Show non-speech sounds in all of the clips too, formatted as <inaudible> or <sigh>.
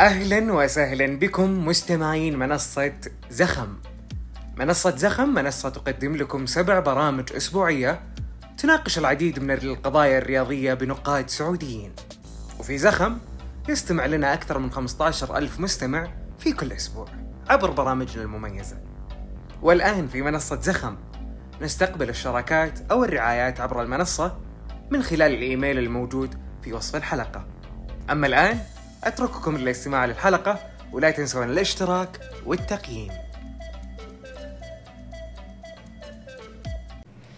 أهلا وسهلا بكم مستمعين منصة زخم. منصة زخم منصة تقدم لكم سبع برامج أسبوعية تناقش العديد من القضايا الرياضية بنقاد سعوديين. وفي زخم يستمع لنا أكثر من 15 ألف مستمع في كل أسبوع عبر برامجنا المميزة. والآن في منصة زخم نستقبل الشراكات أو الرعايات عبر المنصة من خلال الإيميل الموجود في وصف الحلقة. أما الآن أترككم للاستماع للحلقة ولا تنسون الاشتراك والتقييم.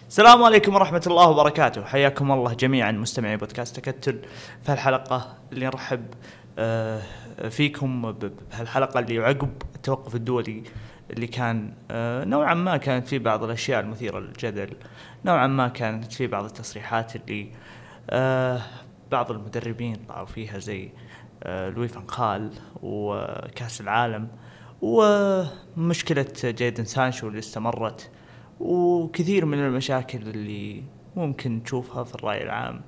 السلام عليكم ورحمة الله وبركاته. حياكم الله جميعا مستمعي بودكاست تكتل. في هالحلقة اللي نرحب آه، فيكم بهالحلقة اللي عقب التوقف الدولي اللي كان آه، نوعا ما كانت فيه بعض الأشياء المثيرة للجدل نوعا ما كانت فيه بعض التصريحات اللي آه، بعض المدربين طلعوا فيها زي لوي فان خال وكأس العالم ومشكلة جيدن سانشو اللي استمرت وكثير من المشاكل اللي ممكن تشوفها في الرأي العام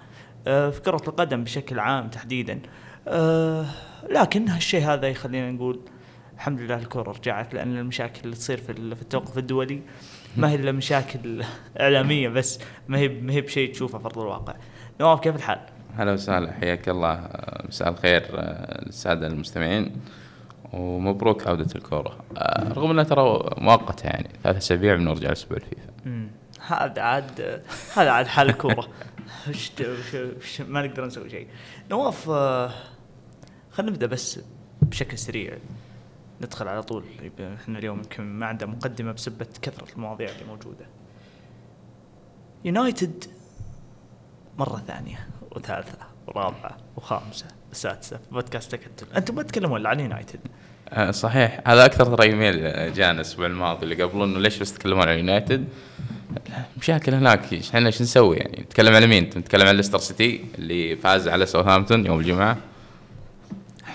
آه، في كرة القدم بشكل عام تحديدا آه، لكن هالشيء هذا يخلينا نقول الحمد لله الكرة رجعت لأن المشاكل اللي تصير في التوقف الدولي ما هي إلا مشاكل إعلامية بس ما هي ما هي بشيء تشوفه في أرض الواقع نواف كيف الحال؟ هلا وسهلا حياك الله. آه، مساء الخير آه، للسادة المستمعين ومبروك عودة الكورة. آه، رغم إنها ترى مؤقتة يعني ثلاث أسابيع بنرجع الأسبوع الفيفا. هذا عاد هذا عاد حال <laughs> وش- ما نقدر نسوي شيء. نواف آه، خلينا نبدأ بس بشكل سريع. ندخل على طول. إحنا اليوم يمكن ما عندنا مقدمة بسبة كثرة المواضيع اللي موجودة. يونايتد مرة ثانية. وثالثة ورابعة وخامسة وسادسة. في بودكاست تكتل أنتم ما تتكلمون الا عن يونايتد؟ آه، صحيح. هذا أكثر ترى إيميل جانا الأسبوع الماضي اللي قبله إنه ليش بس تتكلمون عن يونايتد؟ مشاكل هناك. إحنا إيش نسوي يعني؟ نتكلم على مين؟ نتكلم عن ليستر سيتي اللي فاز على ساوثهامبتون يوم الجمعة.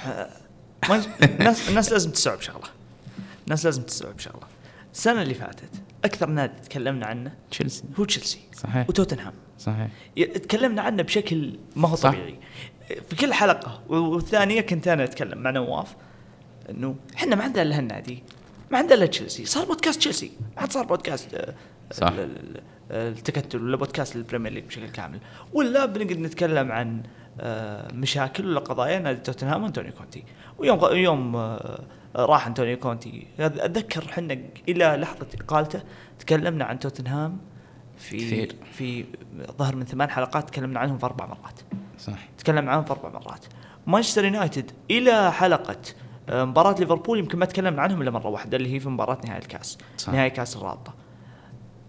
<laughs> الناس الناس لازم تستوعب شغلة. الناس لازم تستوعب شغلة. السنة اللي فاتت أكثر نادي تكلمنا عنه تشيلسي. هو تشيلسي صحيح. وتوتنهام. صحيح. تكلمنا عنه بشكل ما هو صح. طبيعي. في كل حلقة والثانية كنت أنا أتكلم مع نواف إنه إحنا ما عندنا إلا هالنادي ما عندنا إلا تشيلسي. صار بودكاست تشيلسي. ما عاد صار بودكاست آه، صح. ال- ال- التكتل ولا بودكاست للبريمير ليج بشكل كامل. ولا بنقعد نتكلم عن آه، مشاكل ولا قضايا نادي توتنهام وانتوني كونتي. ويوم يوم آه، راح انتوني كونتي. اتذكر إحنا إلى لحظة إقالته تكلمنا عن توتنهام في كثير. في ظهر من ثمان حلقات تكلمنا عنهم في أربع مرات. صح. تكلم عنهم في أربع مرات. مانشستر يونايتد إلى حلقة آه، مباراة ليفربول يمكن ما تكلمنا عنهم إلا مرة واحدة اللي هي في مباراة نهائي الكاس صح. نهائي كاس الرابطة.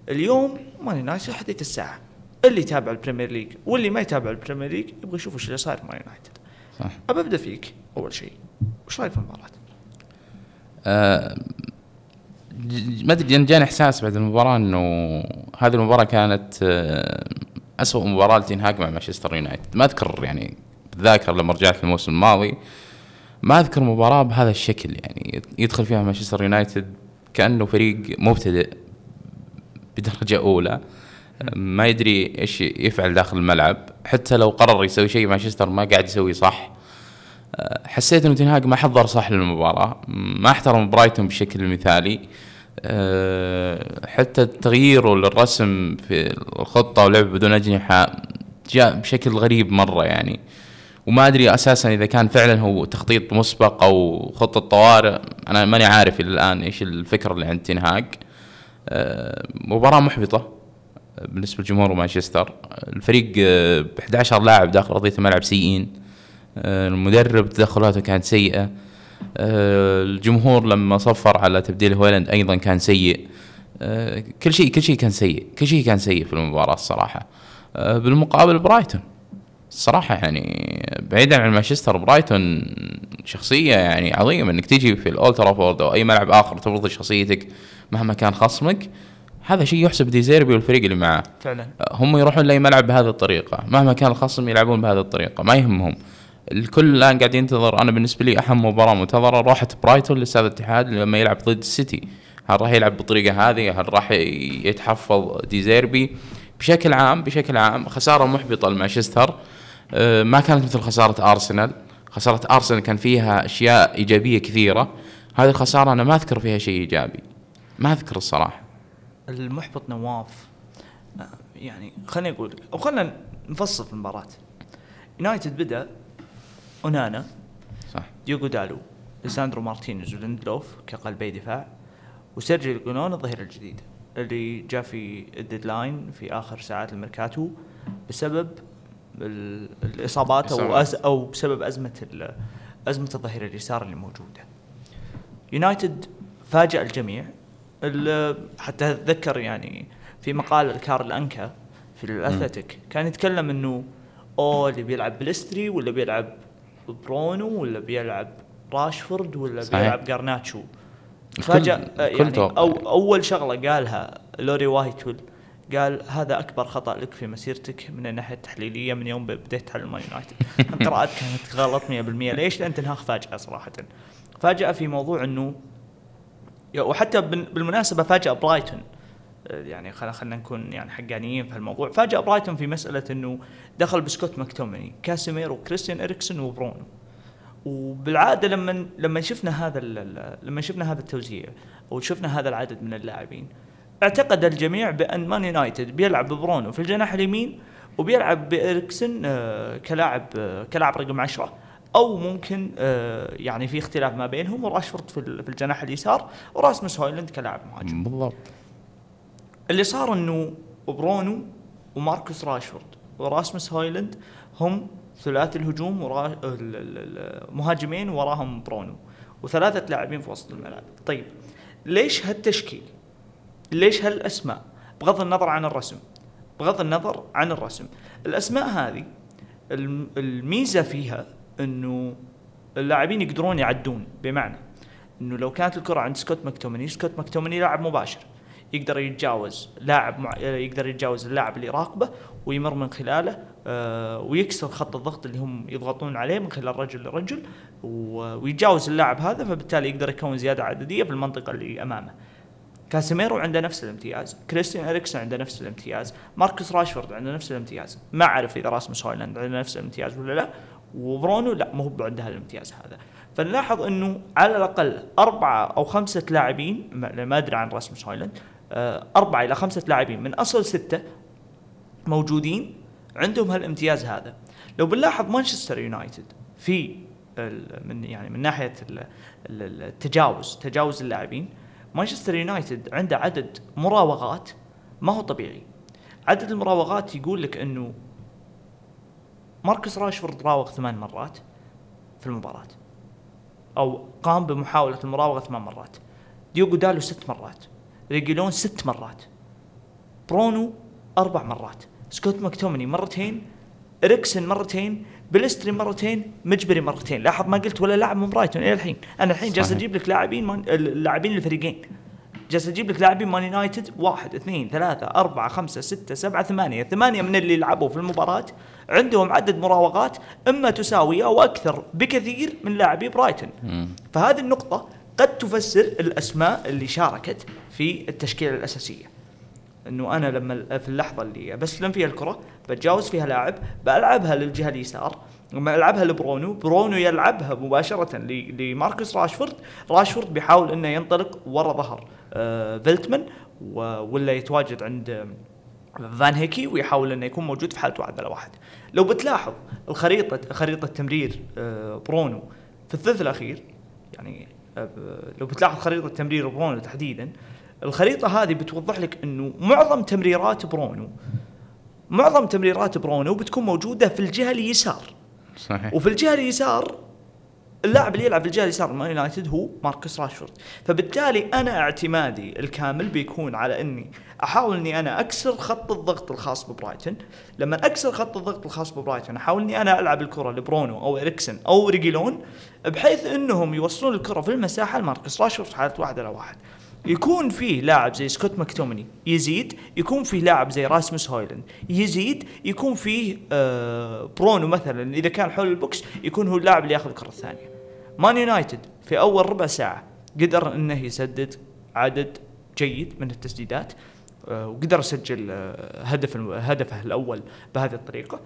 اليوم مان يونايتد حديث الساعة. اللي يتابع البريمير ليج واللي ما يتابع البريمير ليج يبغى يشوف إيش اللي صاير في مان يونايتد. صح. أبى أبدأ فيك أول شيء. وش رأيك في المباراة؟ ج- ما أدري جاني إحساس بعد المباراة إنه هذه المباراة كانت آه، اسوء مباراة لتنهاج مع مانشستر يونايتد. ما أذكر يعني بالذاكره لما رجعت الموسم الماضي ما أذكر مباراة بهذا الشكل يعني يدخل فيها مانشستر يونايتد كأنه فريق مبتدئ بدرجة أولى ما يدري إيش يفعل داخل الملعب. حتى لو قرر يسوي شيء مانشستر ما قاعد يسوي صح. حسيت إنه تنهاج ما حضر صح للمباراة. ما احترم برايتون بشكل مثالي. أه، حتى تغييره للرسم في الخطة ولعب بدون أجنحة جاء بشكل غريب مرة يعني. وما أدري أساسا إذا كان فعلا هو تخطيط مسبق أو خطة طوارئ. أنا ماني عارف إلى الآن إيش الفكرة اللي عند تنهاج أه، مباراة محبطة بالنسبة لجمهور مانشستر. الفريق ب 11 لاعب داخل أرضية الملعب سيئين. آه، المدرب تدخلاته كانت سيئة. آه، الجمهور لما صفر على تبديل هويلاند أيضا كان سيء. آه، كل شيء كل شيء كان سيء. كل شيء كان سيء في المباراة الصراحة. آه، بالمقابل برايتون. الصراحة يعني بعيدا عن مانشستر برايتون شخصية يعني عظيمة. إنك تيجي في الاولد ترافورد أو أي ملعب آخر تفرض شخصيتك مهما كان خصمك هذا شيء يحسب ديزيربي والفريق اللي معاه. فعلا. هم يروحون لأي ملعب بهذه الطريقة. مهما كان الخصم يلعبون بهذه الطريقة. ما يهمهم. الكل الآن قاعد ينتظر. أنا بالنسبة لي أهم مباراة منتظرة روحة برايتون لاستاد الاتحاد لما يلعب ضد السيتي هل راح يلعب بالطريقة هذه؟ هل راح يتحفظ ديزيربي بشكل عام بشكل عام خسارة محبطة لمانشستر. آه، ما كانت مثل خسارة أرسنال. خسارة أرسنال كان فيها أشياء إيجابية كثيرة. هذه الخسارة أنا ما أذكر فيها شيء إيجابي. ما أذكر الصراحة. المحبط نواف. آه، يعني خليني أقول أو خلينا نفصل في المباراة. يونايتد بدأ اونانا صح ديوغو دالوت ليساندرو مارتينيز وليندلوف كقلبي دفاع وسيرجيو ريجيلون الظهير الجديد اللي جاء في ال deadline في آخر ساعات الميركاتو بسبب ال- الإصابات أو أز أو بسبب أزمة أزمة الظهير اليسار اللي موجودة. يونايتد فاجأ الجميع ال- حتى أتذكر يعني في مقال لكارل أنكا في ذا أثلتيك كان يتكلم إنه أوه اللي بيلعب بلستري ولا بيلعب برونو ولا بيلعب راشفورد ولا صحيح. بيلعب جارناتشو فجأة الكل يعني توقع. أو أول شغلة قالها لوري ويتويل قال هذا أكبر خطأ لك في مسيرتك من الناحية التحليلية من يوم بديت تحلل مان يونايتد <laughs> القراءات كانت غلط 100% ليش؟ لأن تنهاخ فاجأ صراحة فاجأ في موضوع يا- وحتى بال- بالمناسبة فاجأ برايتون آه، يعني خلينا نكون يعني حقانيين في الموضوع فاجأ برايتون في مسألة أنه دخل بسكوت ماكتوميني كاسيميرو وكريستيان إريكسون وبرونو. وبالعادة لما لما شفنا هذا لما شفنا هذا التوزيع أو شفنا هذا العدد من اللاعبين اعتقد الجميع بأن مان يونايتد بيلعب ببرونو في الجناح اليمين وبيلعب بإريكسن آه، كلاعب آه، كلاعب رقم 10 أو ممكن آه، يعني في اختلاف ما بينهم وراشفورد في ال- في الجناح اليسار وراسموس هويلاند كلاعب مهاجم. بالضبط. اللي صار إنه برونو وماركوس راشفورد وراسموس هويلاند هم ثلاثي الهجوم ورا ال- ال- المهاجمين وراهم برونو وثلاثة لاعبين في وسط الملعب. طيب ليش هالتشكيل؟ ليش هالأسماء؟ بغض النظر عن الرسم. بغض النظر عن الرسم. الأسماء هذه الم- الميزة فيها إنه اللاعبين يقدرون يعدون بمعنى إنه لو كانت الكرة عند سكوت ماكتوميني سكوت ماكتوميني لاعب مباشر. يقدر يتجاوز لاعب مع... يقدر يتجاوز اللاعب اللي يراقبه ويمر من خلاله آه ويكسر خط الضغط اللي هم يضغطون عليه من خلال رجل لرجل ويتجاوز اللاعب هذا فبالتالي يقدر يكون زيادة عددية في المنطقة اللي أمامه. كاسيميرو عنده نفس الامتياز، كريستيان إريكسون عنده نفس الامتياز، ماركوس راشفورد عنده نفس الامتياز، ما أعرف إذا راسموس هويلاند عنده نفس الامتياز ولا لا، وبرونو لا مو هو عنده الامتياز هذا. فنلاحظ إنه على الأقل أربعة أو خمسة لاعبين ما ما أدري عن راسموس هويلاند آه، أربعة إلى خمسة لاعبين من أصل ستة موجودين عندهم هالامتياز هذا. لو بنلاحظ مانشستر يونايتد في من يعني من ناحية ال- ال- التجاوز تجاوز اللاعبين مانشستر يونايتد عنده عدد مراوغات ما هو طبيعي. عدد المراوغات يقول لك إنه ماركوس راشفورد راوغ ثمان مرات في المباراة أو قام بمحاولة المراوغة ثمان مرات. ديوغو دالوت ست مرات. ريجيلون ست مرات. برونو أربع مرات. سكوت ماكتوميني مرتين إريكسن مرتين بلستري مرتين مجبري مرتين. لاحظ ما قلت ولا لاعب من برايتون إلى الحين. أنا الحين جالس. أجيب لك لاعبين مان... اللاعبين الفريقين. جالس أجيب لك لاعبين مان يونايتد. واحد اثنين ثلاثة أربعة خمسة ستة سبعة ثمانية. ثمانية من اللي لعبوا في المباراة. عندهم عدد مراوغات إما تساوي أو أكثر بكثير من لاعبي برايتون. فهذه النقطة قد تفسر الأسماء اللي شاركت في التشكيلة الأساسية. إنه أنا لما في اللحظة اللي بستلم فيها الكرة بتجاوز فيها لاعب بلعبها للجهة اليسار. لما ألعبها لبرونو برونو يلعبها مباشرة لماركوس راشفورد. راشفورد بيحاول إنه ينطلق ورا ظهر آه فيلتمان ولا يتواجد عند آه، فان هيكي ويحاول إنه يكون موجود في حالة واحد على واحد. لو بتلاحظ الخريطة خريطة تمرير آه برونو في الثلث الأخير يعني لو بتلاحظ خريطة تمرير برونو تحديدا الخريطة هذه بتوضح لك إنه معظم تمريرات برونو معظم تمريرات برونو بتكون موجودة في الجهة اليسار. صحيح. وفي الجهة اليسار اللاعب اللي يلعب في الجهة اليسار مان يونايتد هو ماركوس راشفورد. فبالتالي أنا اعتمادي الكامل بيكون على إني أحاول إني أنا أكسر خط الضغط الخاص ببرايتون. لما أكسر خط الضغط الخاص ببرايتون أحاول إني أنا ألعب الكرة لبرونو أو اريكسن أو ريجيلون بحيث إنهم يوصلون الكرة في المساحة لماركوس راشفورد حالة واحد على واحد. يكون فيه لاعب زي سكوت ماكتوميني يزيد يكون فيه لاعب زي راسموس هويلاند يزيد يكون فيه آه برونو مثلا إذا كان حول ال box يكون هو اللاعب اللي ياخذ الكرة الثانية. مان يونايتد في أول ربع ساعة قدر إنه يسدد عدد جيد من التسديدات آه وقدر يسجل آه هدف هدفه الأول بهذه الطريقة.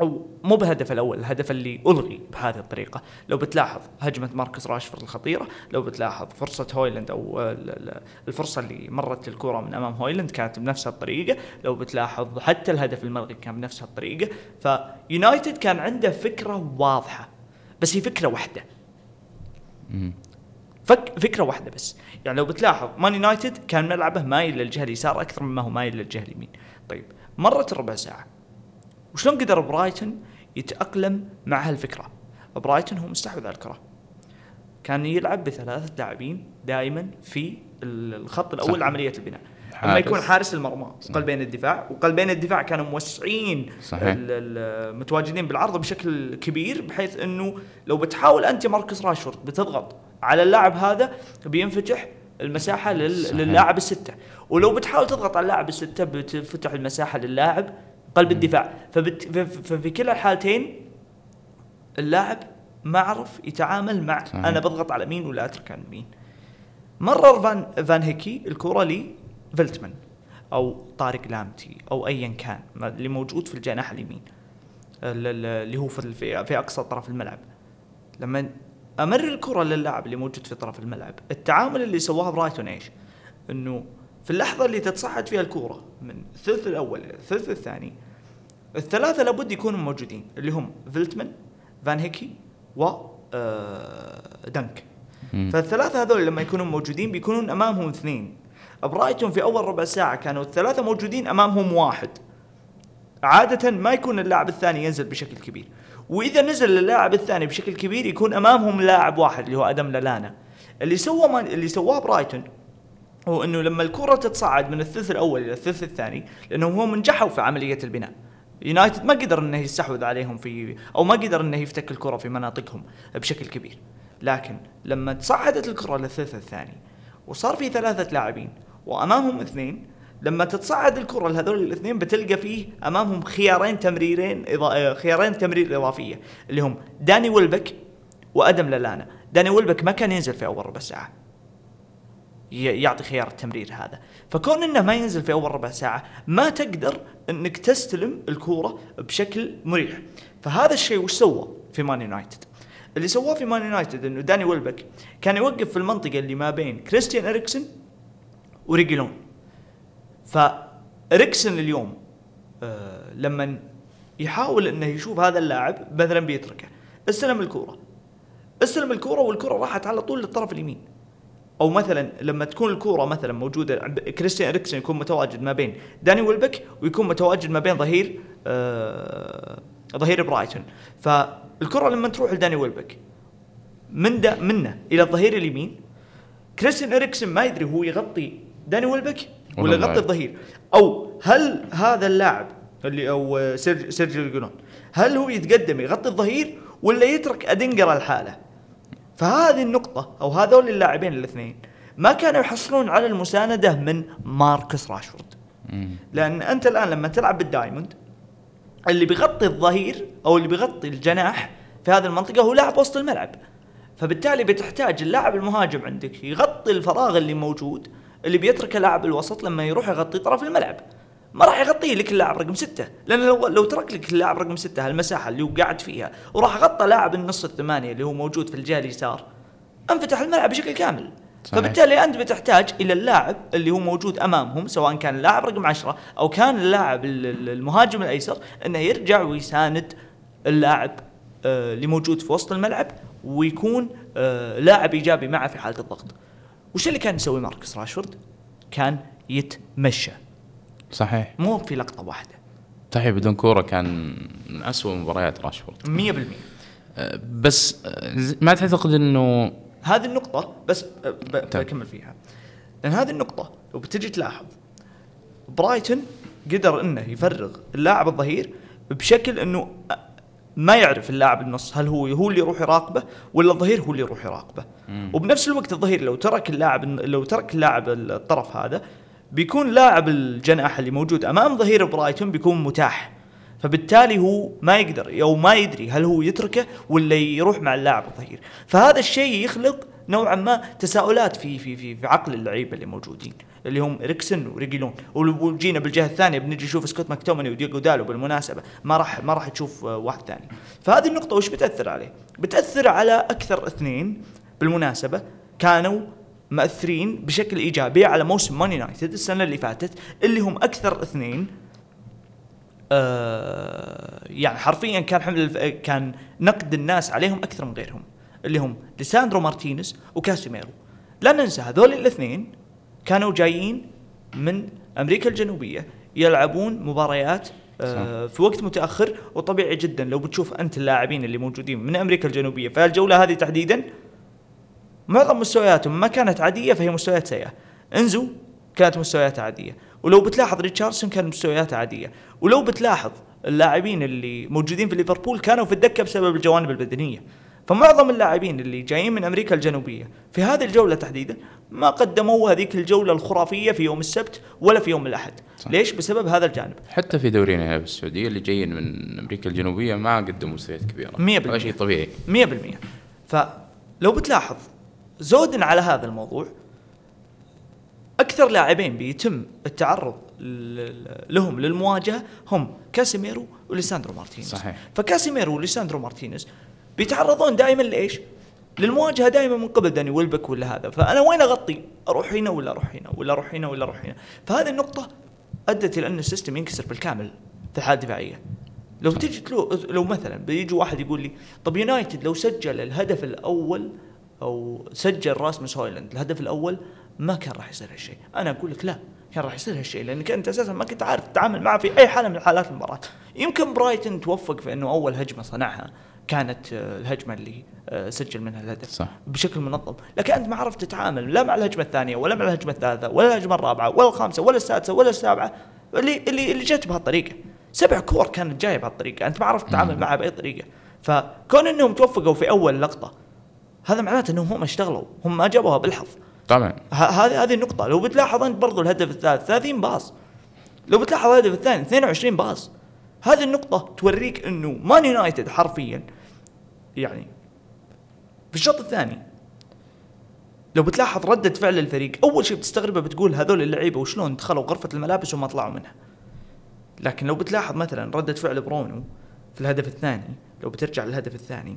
أو مو بالهدف الأول الهدف اللي ألغي بهذه الطريقة. لو بتلاحظ هجمة ماركوس راشفورد الخطيرة لو بتلاحظ فرصة هويلاند أو ال- ال- الفرصة اللي مرت الكره من أمام هويلاند كانت بنفس الطريقة. لو بتلاحظ حتى الهدف الملغي كان بنفس الطريقة. فيونايتد كان عنده فكرة واضحة بس هي فكرة واحدة. فك فكرة واحدة بس. يعني لو بتلاحظ مان يونايتد كان ملعبه مايل للجهة اليسار أكثر مما هو مايل للجهة اليمين. طيب مرت الربع ساعة. وشلون قدر برايتون يتأقلم مع هالفكرة برايتون هو مستحوذ على الكرة كان يلعب بثلاثة لاعبين دائما في الخط الأول صح. لعمليه البناء لما. يكون حارس المرمى وقلبين الدفاع وقلبين الدفاع كانوا موسعين صحيح. متواجدين بالعرض بشكل كبير بحيث إنه لو بتحاول أنت ماركوس راشفورد بتضغط على اللاعب هذا بينفتح المساحة لل... للاعب الستة ولو بتحاول تضغط على اللاعب الستة بتفتح المساحة للاعب قلب الدفاع. فبت... ففي كلا الحالتين اللاعب ما عرف يتعامل مع صحيح. أنا بضغط على مين ولا أترك عن مين. مرر فان فان هيكي الكرة لفيلتمان أو طارق لامتي أو ايا كان اللي موجود في الجناح اليمين ال- ال- اللي هو في في, في أقصى طرف الملعب. لما أمر الكرة للاعب اللي موجود في طرف الملعب التعامل اللي سواه برايتون إيش؟ إنه في اللحظة اللي تتصعد فيها الكرة من الثلث الأول إلى الثلث الثاني. الثلاثة لابد يكونوا موجودين اللي هم فيلتمان فان هيكي و آه، دانك. فالثلاثة هذول لما يكونوا موجودين بيكونون أمامهم اثنين. برايتون في أول ربع ساعة كانوا الثلاثة موجودين أمامهم واحد. عادة ما يكون اللاعب الثاني ينزل بشكل كبير. وإذا نزل اللاعب الثاني بشكل كبير يكون أمامهم لاعب واحد اللي هو أدم لالانا اللي سوى ما اللي سواه برايتون هو إنه لما الكرة تتصعد من الثلث الأول إلى الثلث الثاني لأنهم هم نجحوا في عملية البناء. يونايتد ما قدر إنه يستحوذ عليهم في أو ما قدر إنه يفتك الكرة في مناطقهم بشكل كبير. لكن لما تصعدت الكرة للثلث الثاني وصار في ثلاثة لاعبين وأمامهم اثنين لما تتصعد الكرة لهذول الاثنين بتلقى فيه أمامهم خيارين تمريرين إضا... خيارين تمرير إضافية اللي هم داني ويلبك وأدم لالانا داني ويلبك ما كان ينزل في أول ربع ساعة. يعطي خيار التمرير هذا. فكون إنه ما ينزل في أول ربع ساعة ما تقدر إنك تستلم الكورة بشكل مريح. فهذا الشيء وش سوى في مان يونايتد اللي سواه في مان يونايتد إنه داني ويلبك كان يوقف في المنطقة اللي ما بين كريستيان اريكسن وريجيلون. فاريكسن اليوم آه لما يحاول إنه يشوف هذا اللاعب مثلا بيتركه. استلم الكورة. استلم الكورة والكوره راحت على طول للطرف اليمين. أو مثلا لما تكون الكورة مثلا موجودة كريستيان اريكسن يكون متواجد ما بين داني ويلبك ويكون متواجد ما بين ظهير آه ظهير برايتون. فالكرة لما تروح لداني ويلبك من دا منه إلى الظهير اليمين كريستيان اريكسن ما يدري هو يغطي داني ويلبك ولا يغطي. الظهير. أو هل هذا اللاعب اللي أو سيرج سيرجيو ريجولون هل هو يتقدم يغطي الظهير ولا يترك ادينجرا لحاله فهذه النقطة أو هذول اللاعبين الاثنين ما كانوا يحصلون على المساندة من ماركوس راشفورد. لأن أنت الآن لما تلعب بالدايموند اللي بيغطي الظهير أو اللي بيغطي الجناح في هذه المنطقة هو لاعب وسط الملعب. فبالتالي بتحتاج اللاعب المهاجم عندك يغطي الفراغ اللي موجود اللي بيتركه لاعب الوسط لما يروح يغطي طرف الملعب. ما راح يغطيه لك اللاعب رقم ستة لأن لو لو ترك لك اللاعب رقم ستة هالمساحة اللي هو قاعد فيها وراح غطى لاعب النص الثمانية اللي هو موجود في الجهة اليسار انفتح الملعب بشكل كامل صحيح. فبالتالي أنت بتحتاج إلى اللاعب اللي هو موجود أمامهم سواء كان اللاعب رقم عشرة أو كان اللاعب ال- ال- المهاجم الأيسر إنه يرجع ويساند اللاعب آه، اللي موجود في وسط الملعب ويكون آه، لاعب إيجابي معه في حالة الضغط. وش اللي كان يسوي ماركوس راشفورد؟ كان يتمشى صحيح. مو في لقطة واحدة. صحيح بدون كورة كان من أسوأ مباريات راشفورد. 100% أه، بس أه، ما تعتقد إنه هذه النقطة بس أه، ب- تمام. بكمل فيها. لأن هذه النقطة لو بتجي تلاحظ برايتون قدر إنه يفرغ اللاعب الظهير بشكل إنه ما يعرف اللاعب النص هل هو هو اللي يروح يراقبه ولا الظهير هو اللي يروح يراقبه. وبنفس الوقت الظهير لو ترك اللاعب لو ترك اللاعب الطرف هذا بيكون لاعب الجناح اللي موجود أمام ظهير برايتون بيكون متاح. فبالتالي هو ما يقدر أو ما يدري هل هو يتركه ولا يروح مع اللاعب الظهير. فهذا الشيء يخلق نوعا ما تساؤلات في في في, في عقل اللعيبة اللي موجودين اللي هم اريكسن وريجيلون. وجينا بالجهة الثانية بنجي نشوف سكوت ماكتومني وديجو دالو بالمناسبة. ما راح ما راح تشوف آه، واحد ثاني. فهذه النقطة وش بتأثر عليه؟ بتأثر على أكثر اثنين بالمناسبة كانوا مأثرين بشكل إيجابي على موسم مان يونايتد السنة اللي فاتت اللي هم أكثر اثنين آه يعني حرفيا كان حمل الف... كان نقد الناس عليهم أكثر من غيرهم اللي هم ليساندرو مارتينيز وكاسيميرو. لا ننسى هذول الاثنين كانوا جايين من أمريكا الجنوبية يلعبون مباريات آه في وقت متأخر وطبيعي جدا. لو بتشوف أنت اللاعبين اللي موجودين من أمريكا الجنوبية في الجوله هذه تحديدا معظم مستوياتهم ما كانت عادية فهي مستويات سيئة. إنزو كانت مستوياتها عادية. ولو بتلاحظ ريتشاردسون كان مستوياته عادية. ولو بتلاحظ اللاعبين اللي موجودين في ليفربول كانوا في الدكة بسبب الجوانب البدنية. فمعظم اللاعبين اللي جايين من أمريكا الجنوبية في هذه الجولة تحديدا ما قدموا هذيك الجولة الخرافية في يوم السبت ولا في يوم الأحد. صح. ليش؟ بسبب هذا الجانب. حتى في دورينا هنا بالسعودية اللي جايين من أمريكا الجنوبية ما قدموا مستويات كبيرة. 100% هذا شيء طبيعي. 100% فلو بتلاحظ زودا على هذا الموضوع أكثر لاعبين بيتم التعرض لهم للمواجهة هم كاسيميرو وليساندرو مارتينيز. صحيح. فكاسيميرو وليساندرو مارتينيز بيتعرضون دائما لإيش؟ للمواجهة دائما من قبل داني ويلبك ولا هذا. فأنا وين أغطي؟ أروح هنا ولا أروح هنا ولا أروح هنا ولا أروح هنا؟ فهذه النقطة أدت إلى أن ال system ينكسر بالكامل في الحالة الدفاعية. لو تجي لو, لو مثلا بيجي واحد يقول لي طب يونايتد لو سجل الهدف الأول أو سجل راسمس هويلاند. الهدف الأول ما كان راح يصير هالشيء. أنا أقول لك لا كان راح يصير هالشيء لأنك أنت أساسا ما كنت عارف تتعامل معه في أي حالة من حالات المباراة. يمكن برايتن توفق في إنه أول هجمة صنعها كانت آه، الهجمة اللي آه، سجل منها الهدف صح. بشكل منظم. لكن أنت ما عرفت تتعامل لا مع الهجمة الثانية ولا مع الهجمة الثالثة ولا الهجمة الرابعة ولا الخامسة ولا السادسة ولا السابعة اللي اللي اللي جت بهالطريقة. سبع كور كانت جاية بهالطريقة. أنت ما عرفت تتعامل معها بأي طريقة. فكون إنهم توفقوا في أول لقطة هذا معناته إنهم هم اشتغلوا هم ما جابوها بالحظ. طبعا. هذه هذه النقطة. لو بتلاحظ أنت برضو الهدف الثالث 30 باص. لو بتلاحظ الهدف الثاني 22 باص. هذه النقطة توريك إنه مان يونايتد حرفيا يعني في الشوط الثاني لو بتلاحظ ردة فعل الفريق أول شيء بتستغربه بتقول هذول اللعيبة وشلون دخلوا غرفة الملابس وما طلعوا منها. لكن لو بتلاحظ مثلا ردة فعل برونو في الهدف الثاني لو بترجع للهدف الثاني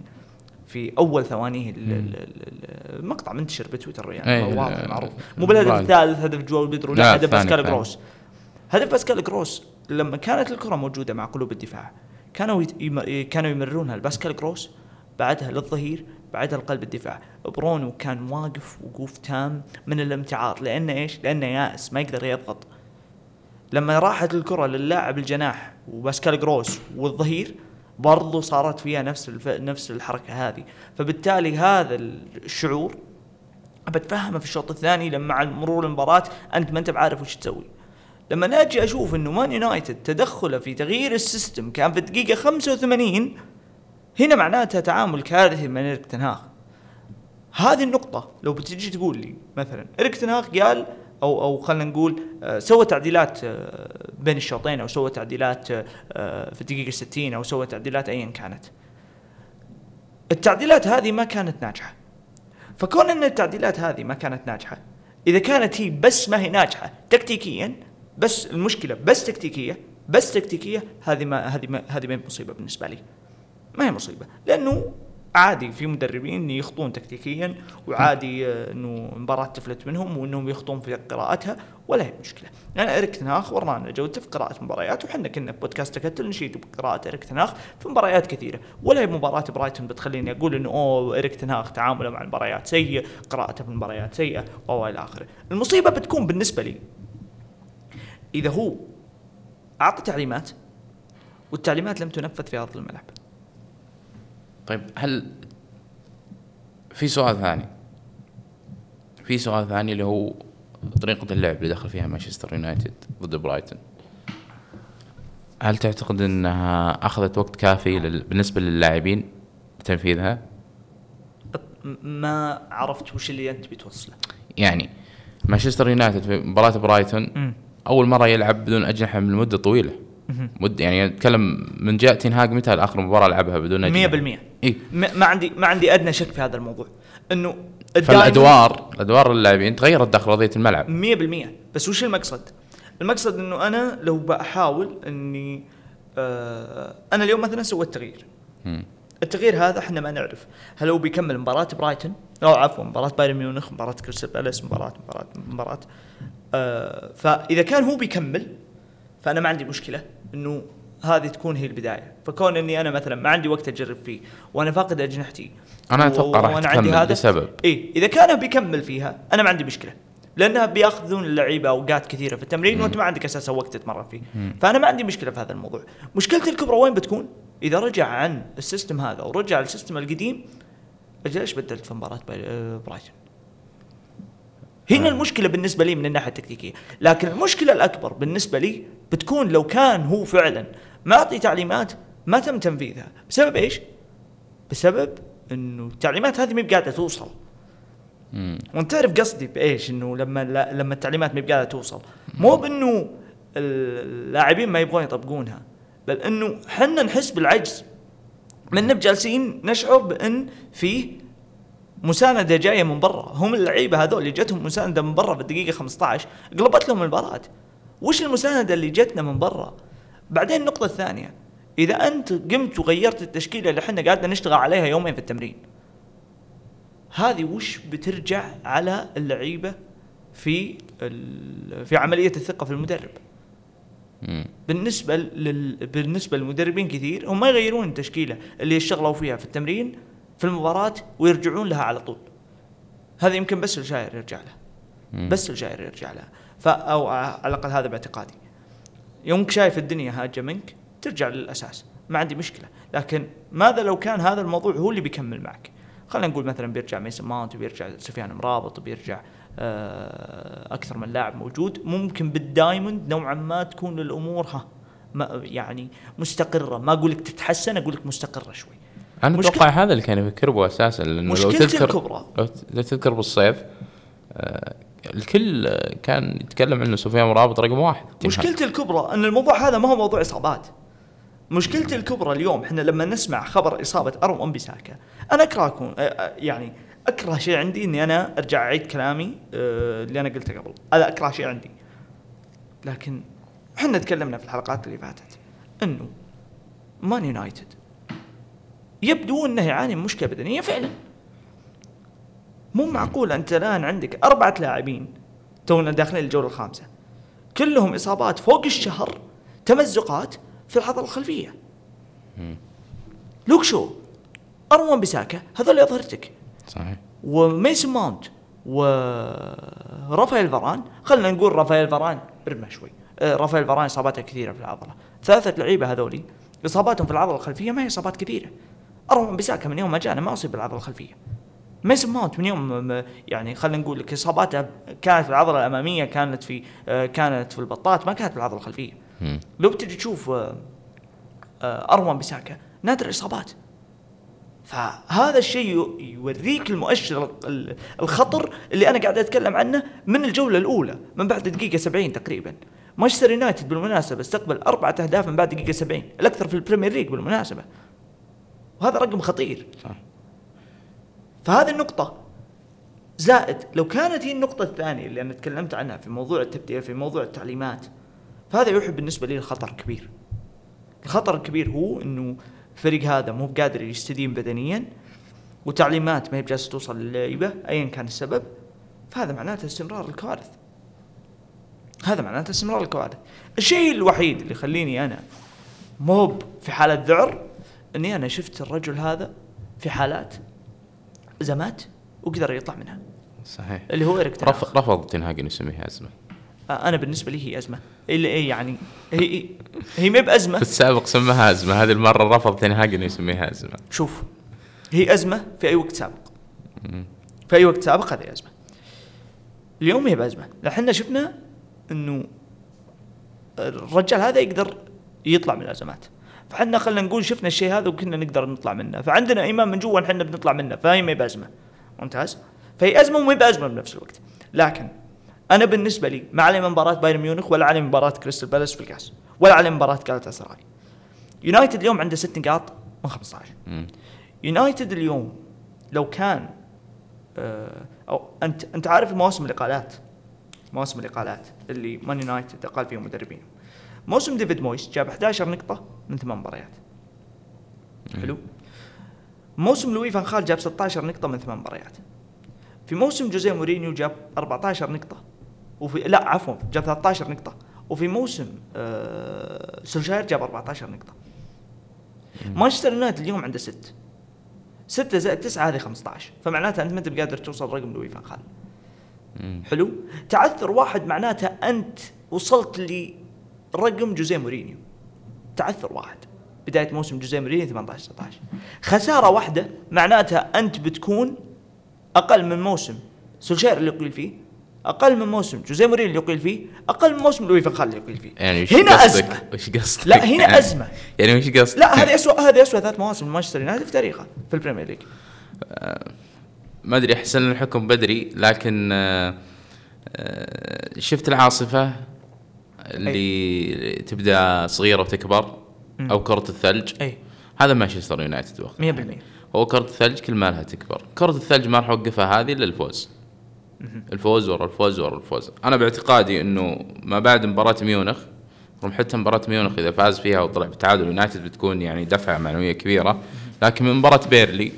في أول ثوانيه المقطع منتشر بتويتر يعني. واضح معروف. مو بالهدف الثالث هدف جواو بيدرو لا هدف باسكال جروس. هدف باسكال جروس لما كانت الكرة موجودة مع قلوب الدفاع كانوا كانوا يمررونها لباسكال جروس بعدها للظهير بعدها لقلب الدفاع. برونو كان واقف وقوف تام من الامتعاض لأنه إيش؟ لأنه يائس ما يقدر يضغط. لما راحت الكرة للاعب الجناح وباسكال جروس والظهير برضو صارت فيها نفس الف... نفس الحركة هذه. فبالتالي هذا الشعور بتفهمه في الشوط الثاني لما مع مرور المباراة أنت ما أنت بعارف وش تسوي. لما نجي أشوف إنه مان يونايتد تدخله في تغيير ال system كان في الدقيقة 85 هنا معناتها تعامل كارثي من ايريك تنهاخ هذه النقطة لو بتجي تقول لي مثلا ايريك تنهاخ قال أو أو خلينا نقول آه، سوى تعديلات آه، بين الشوطين أو سوى تعديلات آه، في الدقيقة 60 أو سوى تعديلات ايا كانت. التعديلات هذه ما كانت ناجحة. فكون إن التعديلات هذه ما كانت ناجحة إذا كانت هي بس ما هي ناجحة تكتيكيا بس المشكلة بس تكتيكية بس تكتيكية هذه ما هذه ما هذه ما هي مصيبة بالنسبة لي. ما هي مصيبة لأنه عادي في مدربين يخطون تكتيكيا وعادي إنه مباراة تفلت منهم وإنهم يخطون في قراءتها ولا هي مشكلة. يعني إريك تناخ ورانا جودته في قراءة مباريات وحنا كنا بودكاست تكتل نشيد بقراءة إريك تناخ في مباريات كثيرة. ولا هي مباراة برايتون بتخليني أقول إنه أوه إريك تناخ تعامله مع المباريات سيء قراءته في المباريات سيئة وإلى آخره. المصيبة بتكون بالنسبة لي إذا هو أعطى تعليمات والتعليمات لم تنفذ في أرض الملعب. طيب هل في سؤال ثاني؟ في سؤال ثاني اللي هو طريقة اللعب اللي دخل فيها مانشستر يونايتد ضد برايتون. هل تعتقد إنها أخذت وقت كافي لل... بالنسبة للاعبين لتنفيذها؟ ما عرفت وش اللي أنت بتوصله. يعني مانشستر يونايتد في مباراة برايتون أول مرة يلعب بدون أجنحة من مدة طويلة. مد يعني أتكلم من جاء تنهاج متى آخر مباراة لعبها بدون نجم 100% إي؟ ما عندي ما عندي أدنى شك في هذا الموضوع. إنه فالادوار ادوار اللاعبين تغيرت داخل ارضيه الملعب. 100% بس وش المقصد؟ المقصد إنه أنا لو بحاول إني آه أنا اليوم مثلا سويت تغيير. التغيير هذا إحنا ما نعرف. هل هو بيكمل مباراة برايتون؟ أو عفوا مباراة بايرن ميونخ مباراة كريستال بالاس مباراة مباراة مباراة. آه فإذا كان هو بيكمل فأنا ما عندي مشكلة إنه هذه تكون هي البداية. فكون إني أنا مثلا ما عندي وقت أجرب فيه وأنا فاقد أجنحتي أنا أتوقع راح تكمل هذا- لسبب اي إذا كان بيكمل فيها أنا ما عندي مشكلة لأنها بيأخذون اللعيبة أوقات كثيرة في التمرين وأنت ما عندك أساسا وقت تتمرن فيه. فأنا ما عندي مشكلة في هذا الموضوع. مشكلتي الكبرى وين بتكون؟ إذا رجع عن ال system هذا ورجع لل system القديم أجل إيش بدلت في مباراة آه، برايتون. هنا المشكلة بالنسبة لي من الناحية التكتيكية. لكن المشكلة الأكبر بالنسبة لي بتكون لو كان هو فعلا معطي تعليمات ما تم تنفيذها. بسبب إيش؟ بسبب إنه التعليمات هذه ما قاعدة توصل. وأنت تعرف قصدي بإيش؟ إنه لما لا لما التعليمات ما قاعدة توصل. مو بإنه اللاعبين ما يبغون يطبقونها بل إنه حنا نحس بالعجز. من جالسين نشعر بإن في مساندة جاية من برا. هم اللعيبة هذول اللي جتهم مساندة من برا في الدقيقة 15 قلبت لهم المباراة. وش المساندة اللي جتنا من برا؟ بعدين النقطة الثانية إذا أنت قمت وغيرت التشكيلة اللي إحنا قاعدين نشتغل عليها يومين في التمرين هذه وش بترجع على اللعيبة في في عملية الثقة في المدرب. بالنسبة لل... بالنسبة للمدربين كثير هم ما يغيرون التشكيلة اللي اشتغلوا فيها في التمرين في المباراة ويرجعون لها على طول. هذا يمكن بس الجاير يرجع له. بس الجاير يرجع لها ف أو على الأقل هذا باعتقادي. يومك شايف الدنيا هاجة منك ترجع للأساس. ما عندي مشكلة. لكن ماذا لو كان هذا الموضوع هو اللي بيكمل معك؟ خلينا نقول مثلا بيرجع ميسن ماونت وبيرجع سفيان مرابط وبيرجع آه، أكثر من لاعب موجود. ممكن بال diamond نوعا ما تكون الأمور ها ما يعني مستقرة. ما أقول لك تتحسن أقول لك مستقرة شوي. أنا أتوقع هذا اللي كان يفكر به أساسا لأنه لو تذكر الكبرى. لو تذكر بالصيف آه، الكل آه، كان يتكلم إنه سفيان مرابط رقم واحد مشكلتي الكبرى إن الموضوع هذا ما هو موضوع إصابات. مشكلتي الكبرى اليوم إحنا لما نسمع خبر إصابة أرون ام بيساكا أنا أكره اكون آه، آه، يعني أكره شيء عندي إني أنا أرجع أعيد كلامي آه، اللي أنا قلته قبل. هذا أكره شيء عندي. لكن إحنا تكلمنا في الحلقات اللي فاتت إنه مان يونايتد يبدو إنه يعاني من مشكلة بدنية فعلا. مو معقول أنت الآن عندك أربعة لاعبين تونا داخلين الجولة الخامسة. كلهم إصابات فوق الشهر تمزقات في العضله الخلفية. لوك شو؟ وان بيساكا هذول اظهرتك صحيح. وميسن ماونت ورافائيل فاران خلينا نقول رافائيل فاران ارمى شوي. آه، رافائيل فاران إصاباته كثيرة في العضله ثلاثة لعيبة هذولي إصاباتهم في العضله الخلفية ما هي إصابات كثيرة. وان بيساكا من يوم ما جانا ما أصيب بالعضلة الخلفية. ميسن ماونت من يوم يعني خلينا نقول لك إصاباته كانت في العضلة الأمامية كانت في آه، كانت في البطات ما كانت في العضله الخلفيه. لو بتجي تشوف آه، آه، وان بيساكا نادر الإصابات. فهذا الشيء يو- يوريك المؤشر ال- الخطر اللي أنا قاعد أتكلم عنه من الجولة الأولى من بعد الدقيقه 70 تقريبا. مانشستر يونايتد بالمناسبة استقبل أربعة أهداف من بعد دقيقة 70 الأكثر في البريمير ليج بالمناسبة. وهذا رقم خطير. صح. فهذه النقطة زائد لو كانت هي النقطة الثانية اللي أنا تكلمت عنها في موضوع التبديل في موضوع التعليمات فهذا يوحي بالنسبة لي الخطر كبير. الخطر الكبير هو إنه الفريق هذا مو بقادر يستدين بدنيا وتعليمات ما هي بجالسه توصل للعيبة ايا كان السبب فهذا معناته استمرار الكوارث. هذا معناته استمرار الكوارث. الشيء الوحيد اللي يخليني أنا موب في حالة ذعر إني أنا شفت الرجل هذا في حالات ازمات وقدر يطلع منها. صحيح. اللي هو إيريك. رفض رفض تنهاج انه يسميها أزمة. آه، أنا بالنسبة لي هي أزمة. اللي إيه يعني هي هي ما بازمه في السابق سماها أزمة. هذه المرة رفض تنهاج انه يسميها أزمة. شوف هي أزمة في أي وقت سابق. في أي وقت سابق هذه أزمة. اليوم هي بأزمة. إحنا شفنا إنه الرجال هذا يقدر يطلع من الأزمات. فحنا خلينا نقول شفنا الشيء هذا وكنا نقدر نطلع منه. فعندنا إيمان من جوا إحنا بنطلع منه. فهي ما بازمه ممتاز؟ فهي أزمة وما بأزمة بنفس الوقت. لكن أنا بالنسبة لي ما علي مباراة بايرن ميونخ ولا علي مباراة كريستال بالاس في الكاس ولا علي مباراة جالاتا سراي يونايتد اليوم عنده ست نقاط من 15 مم. يونايتد اليوم لو كان آه، أو أنت أنت عارف مواسم الإقالات؟ مواسم الإقالات اللي مان يونايتد اقال فيهم مدربين موسم ديفيد مويس جاب 11 نقطة من ثمان مباريات. حلو. موسم لوي فان خال جاب 16 نقطة من ثمان مباريات. في موسم جوزيه مورينيو جاب 14 نقطة. وفي لا عفوا جاب 13 نقطة. وفي موسم آه سولشاير جاب 14 نقطة. مانشستر يونايتد اليوم عنده ست. ستة زائد تسعة هذه 15 فمعناتها أنت ما أنت بقادر توصل رقم لوي فان خال. حلو. تعثر واحد معناته أنت وصلت لرقم جوزيه مورينيو. تعثر واحد. بداية موسم جوزيه مورينيو 18 19 خسارة واحدة معناتها أنت بتكون أقل من موسم سولشير اللي يقيل فيه أقل من موسم جوزيه مورينيو اللي يقيل فيه أقل من موسم لوي فان خال اللي يقيل فيه. يعني هنا؟ أزمة. وش قصدك؟ لا هنا أزمة. يعني وش قصدك؟ لا هذه اسوء هذه اسوء ثلاث مواسم لمانشستر يونايتد في تاريخه في البريمير ليج. ما أدري أحس إن الحكم بدري لكن آه، آه، شفت العاصفة؟ اللي تبدأ صغيرة وتكبر أو كرة الثلج. أي. هذا مانشستر يونايتد وقت 100% هو كرة الثلج كل ما لها تكبر. كرة الثلج ما راح أوقفها هذه إلا الفوز. الفوز ورا الفوز ورا الفوز. أنا باعتقادي إنه ما بعد مباراة ميونخ رغم حتى مباراة ميونخ إذا فاز فيها وطلع بتعادل يونايتد بتكون يعني دفعة معنوية كبيرة. لكن من مباراة بيرنلي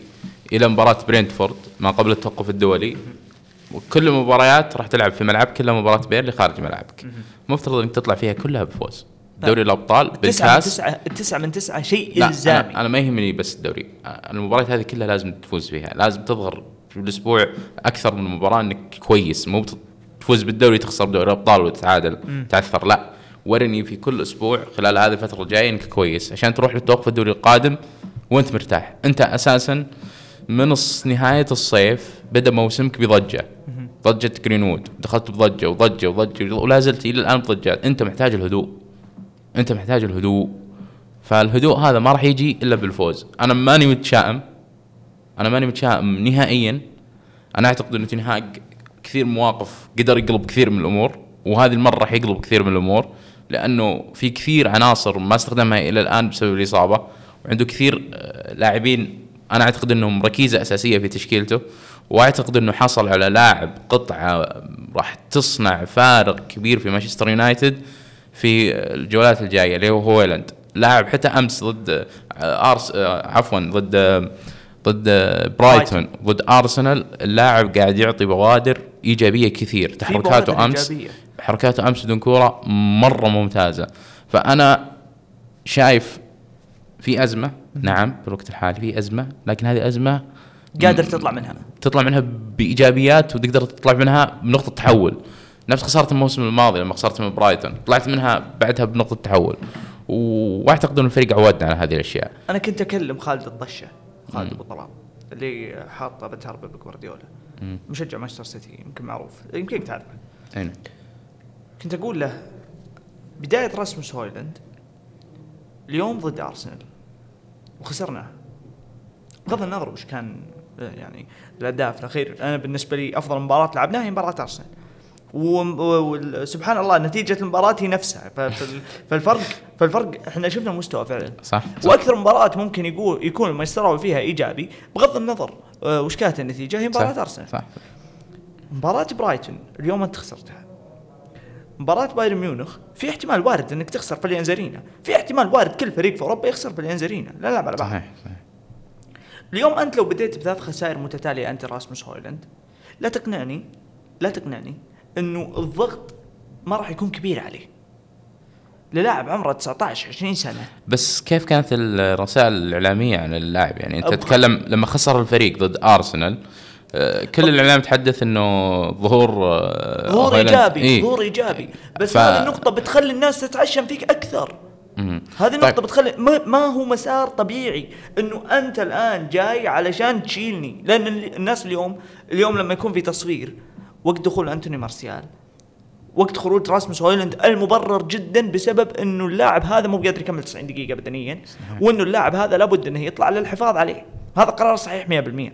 إلى مباراة برينتفورد ما قبل التوقف الدولي وكل المباريات راح تلعب في ملعب كلها مباراة بيرلي خارج ملعبك. مفترض إنك تطلع فيها كلها بفوز. دوري الأبطال تسعة من بالكاس تسعة التسعة من تسعة شيء الزامي أنا, أنا ما يهمني بس الدوري. المباريات هذه كلها لازم تفوز فيها. لازم تظهر في الأسبوع أكثر من مباراة إنك كويس. مو تفوز بالدوري تخسر دوري الأبطال وتتعادل تعثر. لا ورني في كل أسبوع خلال هذه الفترة الجاية إنك كويس. عشان تروح للتوقف الدوري القادم وأنت مرتاح. أنت أساسا من نهاية الصيف بدأ موسمك بضجة. ضجة جرينوود دخلت بضجة وضجة وضجة ولا زلت إلى الآن بضجات. أنت محتاج الهدوء. أنت محتاج الهدوء. فالهدوء هذا ما راح يجي إلا بالفوز. أنا ماني متشائم. أنا ماني متشائم نهائيا. أنا أعتقد إنه تنهاج كثير مواقف قدر يقلب كثير من الأمور. وهذه المرة راح يقلب كثير من الأمور. لأنه في كثير عناصر ما استخدمها إلى الآن بسبب الإصابة. وعنده كثير آه، لاعبين أنا أعتقد إنهم ركيزة أساسية في تشكيلته. واعتقد إنه حصل على لاعب قطعة راح تصنع فارق كبير في مانشستر يونايتد في الجولات الجاية اللي هو هويلاند. لاعب حتى أمس ضد ارس عفوا ضد ضد برايتون ضد أرسنال. اللاعب قاعد يعطي بوادر إيجابية كثير. تحركاته أمس إيجابية. حركاته أمس بدون كورة مرة ممتازة. فأنا شايف في أزمة نعم في الوقت الحالي في أزمة لكن هذه أزمة قادر تطلع منها. تطلع منها بإيجابيات وتقدر تطلع منها بنقطة تحول. نفس خسارة الموسم الماضي لما خسرت من برايتون. طلعت منها بعدها بنقطة تحول. واعتقد ان الفريق عودنا على هذه الأشياء. أنا كنت أكلم خالد الطشه خالد أبو طلال اللي حاط بتهرب بجوارديولا مشجع مانشستر سيتي يمكن معروف. يمكن تعرفه. أين؟ كنت أقول له بداية راسموس هويلاند اليوم ضد أرسنال وخسرنا بغض النظر وش كان يعني الاداء في الأخير أنا بالنسبة لي أفضل مباراة لعبناها هي مباراة أرسنال وسبحان الله نتيجة المباراة هي نفسها فالفرق فالفرق إحنا شفنا مستوى فعلا صح, صح. وأكثر مباراة ممكن يقول يكون المستوى فيها إيجابي بغض النظر آه، وش كانت النتيجة هي مباراة. أرسنال صح مباراة برايتون اليوم أنت خسرتها. مباراة بايرن ميونخ في احتمال وارد إنك تخسر في اليانزارينا، في احتمال وارد كل فريق في أوروبا يخسر في اليانزارينا، لا نلعب على بعض. صحيح صحيح اليوم أنت لو بديت بثلاث خسائر متتالية أنت راسموس هويلاند لا تقنعني لا تقنعني إنه الضغط ما راح يكون كبير عليه. للاعب عمره 19 20 سنة بس كيف كانت الرسائل الإعلامية عن اللاعب يعني أنت تتكلم لما خسر الفريق ضد أرسنال آه، كل الإعلام تحدث إنه ظهور آه، ظهور إيجابي إيه. ظهور إيجابي بس ف- هذه النقطة بتخلي الناس تتعشم فيك أكثر. مم. هذه النقطة طيب. بتخلي ما, ما هو مسار طبيعي إنه أنت الآن جاي علشان تشيلني لأن ال- الناس اليوم اليوم لما يكون في تصوير وقت دخول أنتوني مارسيال وقت خروج راسموس هويلاند المبرر جدا بسبب إنه اللاعب هذا مو بقادر يكمل 90 دقيقة بدنيا وإنه اللاعب هذا لابد إنه يطلع للحفاظ عليه هذا قرار صحيح 100%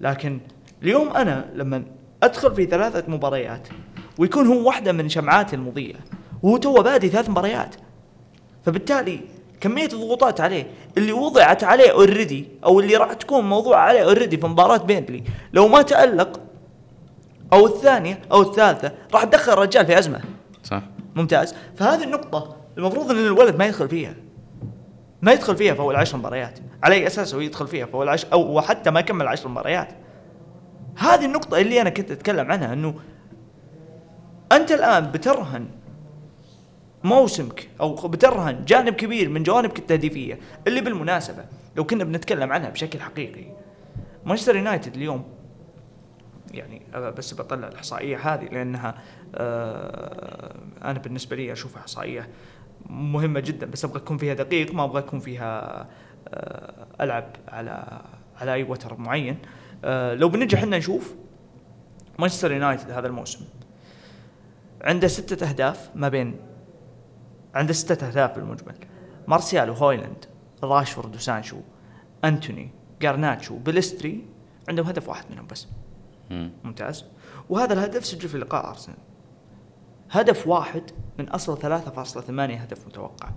لكن اليوم أنا لما أدخل في ثلاثة مباريات ويكون هو واحدة من شمعاتي المضيئة وهو تو بادي ثلاث مباريات فبالتالي كمية الضغوطات عليه اللي وضعت عليه already أو اللي راح تكون موضوع عليه already في مباراة بيرنلي لو ما تألق أو الثانية أو الثالثة راح تدخل الرجال في أزمة. صح. ممتاز. فهذه النقطة المفروض إن الولد ما يدخل فيها. ما يدخل فيها في أول عشر مباريات على أي أساس هو يدخل فيها في أول عشر أو حتى ما يكمل عشر مباريات. هذه النقطة اللي أنا كنت أتكلم عنها إنه أنت الآن بترهن موسمك أو بترهن جانب كبير من جوانبك التهديفية اللي بالمناسبة لو كنا بنتكلم عنها بشكل حقيقي. مانشستر يونايتد اليوم يعني بس بطلع الإحصائية هذه لأنها آه أنا بالنسبة لي أشوفها إحصائية مهمة جدا بس أبغى اكون فيها دقيق ما أبغى اكون فيها آه ألعب على على أي وتر معين. آه لو بنجي إحنا نشوف مانشستر يونايتد هذا الموسم. عنده ستة أهداف ما بين عنده ستة أهداف بالمجمل مارسيال وهويلاند راشفورد وسانشو أنتوني جارناتشو بلستري عندهم هدف واحد منهم بس. مم. ممتاز. وهذا الهدف سجل في لقاء أرسنال. هدف واحد من أصل 3.8 هدف متوقع.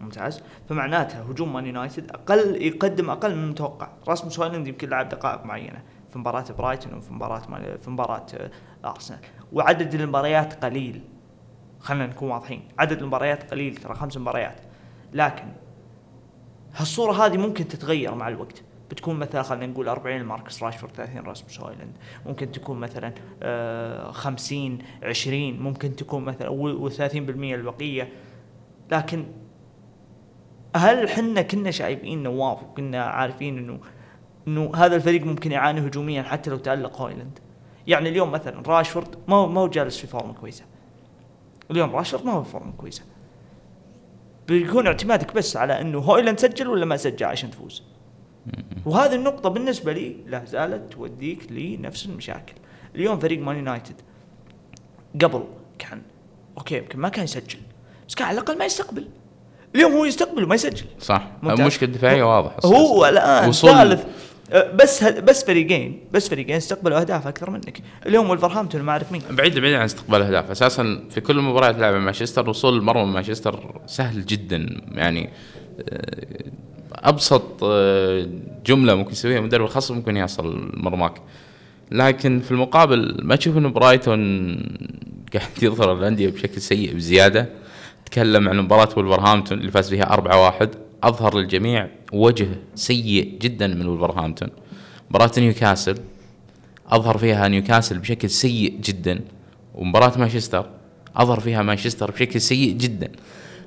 ممتاز. فمعناتها هجوم مان يونايتد أقل يقدم أقل من المتوقع. راسموس هويلاند يمكن لعب دقائق معينة في مباراة برايتون وفي مباراة في مباراة أرسنال. وعدد المباريات قليل. خلينا نكون واضحين. عدد المباريات قليل ترى خمس مباريات. لكن هالصورة هذه ممكن تتغير مع الوقت. بتكون مثلا خلينا نقول 40 ماركس راشفورد 30 راسموس هويلاند ممكن تكون مثلا آه 50 20 ممكن تكون مثلا و30% البقية. لكن هل حنا كنا شايفين نواف وكنا عارفين إنه إنه هذا الفريق ممكن يعاني هجوميا حتى لو تألق هويلاند؟ يعني اليوم مثلا راشفورد ما ما هو جالس في form كويسة. اليوم راشفورد ما هو form كويسة. بيكون اعتمادك بس على إنه هويلاند سجل ولا ما سجل عشان تفوز. وهذه النقطة بالنسبة لي لا زالت توديك لنفس المشاكل. اليوم فريق مان يونايتد قبل كان okay يمكن ما كان يسجل بس كان على الأقل ما يستقبل. اليوم هو يستقبل وما يسجل. صح. ممتاز. المشكلة الدفاعية واضحة. هو الآن ثالث بس هل- بس فريقين بس فريقين استقبلوا أهداف أكثر منك. اليوم ولفرهامبتون ما اعرف مين؟ بعيد بعيد عن استقبال الاهداف أساسا في كل مباراة لعبها مانشستر وصول المرمى مانشستر سهل جدا. يعني آه، أبسط آه، جملة ممكن يسويها مدرب الخصم ممكن يصل مرماك. لكن في المقابل ما تشوف إنه برايتون <laughs> قاعد يظهر الأندية بشكل سيء بزيادة. تكلم عن مباراة ولفرهامبتون اللي فاز فيها 4-1 أظهر للجميع وجه سيء جدا من ولفرهامبتون مباراة نيوكاسل أظهر فيها نيوكاسل بشكل سيء جدا ومباراة مانشستر أظهر فيها مانشستر بشكل سيء جدا.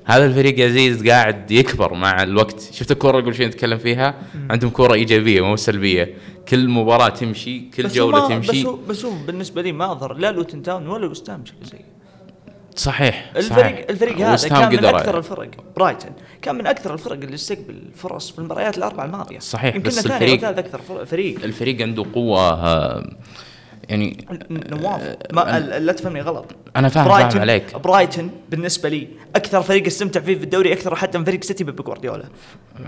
هذا الفريق يا عزيز قاعد يكبر مع الوقت. شفت الكوره قبل شوي نتكلم فيها؟ عندهم كورة إيجابية مو سلبية. كل مباراة تمشي كل بس جولة ما- تمشي. بس هو بس هو بالنسبة لي ما أظهر لا لوتن تاون ولا وست هام بشكل سيء. صحيح الفريق صحيح. الفريق هذا كان من قدر- أكثر الفرق. برايتون كان من أكثر الفرق اللي استقبل فرص في المباريات الاربع الماضية. صحيح، يمكن بس الفريق- ثالث أكثر فر- فريق الفريق عنده قوة آه، يعني نواف. ما ال- لا تفهمني غلط. أنا فاهم برايتون فاهم عليك. برايتون بالنسبة لي أكثر فريق استمتع فيه في الدوري أكثر حتى من فريق سيتي بيب جوارديولا.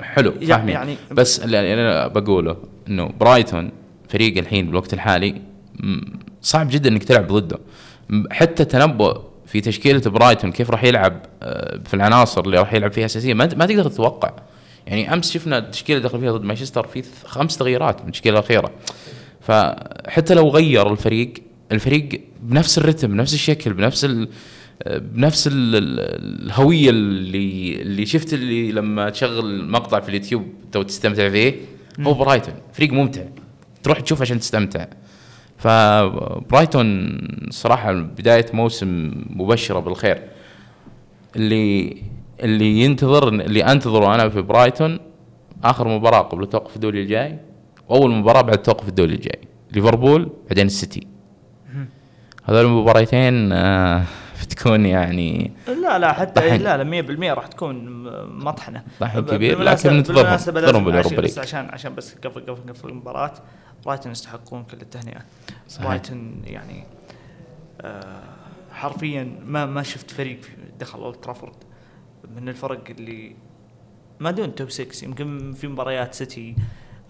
حلو يعني- فاهمين. يعني- بس اللي أنا بقوله إنه برايتون فريق الحين بالوقت الحالي صعب جدا إنك تلعب ضده. حتى تنبؤ في تشكيلة برايتون كيف راح يلعب آه، في العناصر اللي راح يلعب فيها أساسية ما, ما تقدر تتوقع. يعني أمس شفنا التشكيلة اللي دخل فيها ضد مانشستر في خمس تغييرات من التشكيلة الأخيرة. فحتى لو غير الفريق الفريق بنفس الرتم بنفس الشكل بنفس ال بنفس ال الهوية اللي اللي شفت اللي لما تشغل مقطع في اليوتيوب تو تستمتع فيه هو برايتون. فريق ممتع. تروح تشوف عشان تستمتع. فبرايتون صراحة بداية موسم مبشرة بالخير اللي اللي ينتظر اللي أنتظره أنا في برايتون آخر مباراة قبل توقف الدوري الجاي وأول مباراة بعد توقف الدوري الجاي ليفربول بعدين السيتي هذول المباراتين آه بتكون يعني لا لا حتى طحن. لا لا 100% راح تكون مطحنة طحن كبير، لكن ننتظرهم. ننتظرهم بس ليج. عشان عشان بس قبل قبل قبل المباراة برايتون يستحقون كل التهنئة. صحيح. برايتون يعني آه حرفيا ما ما شفت فريق دخل أولد ترافورد. من الفرق اللي ما دون top 6 يمكن في مباريات سيتي.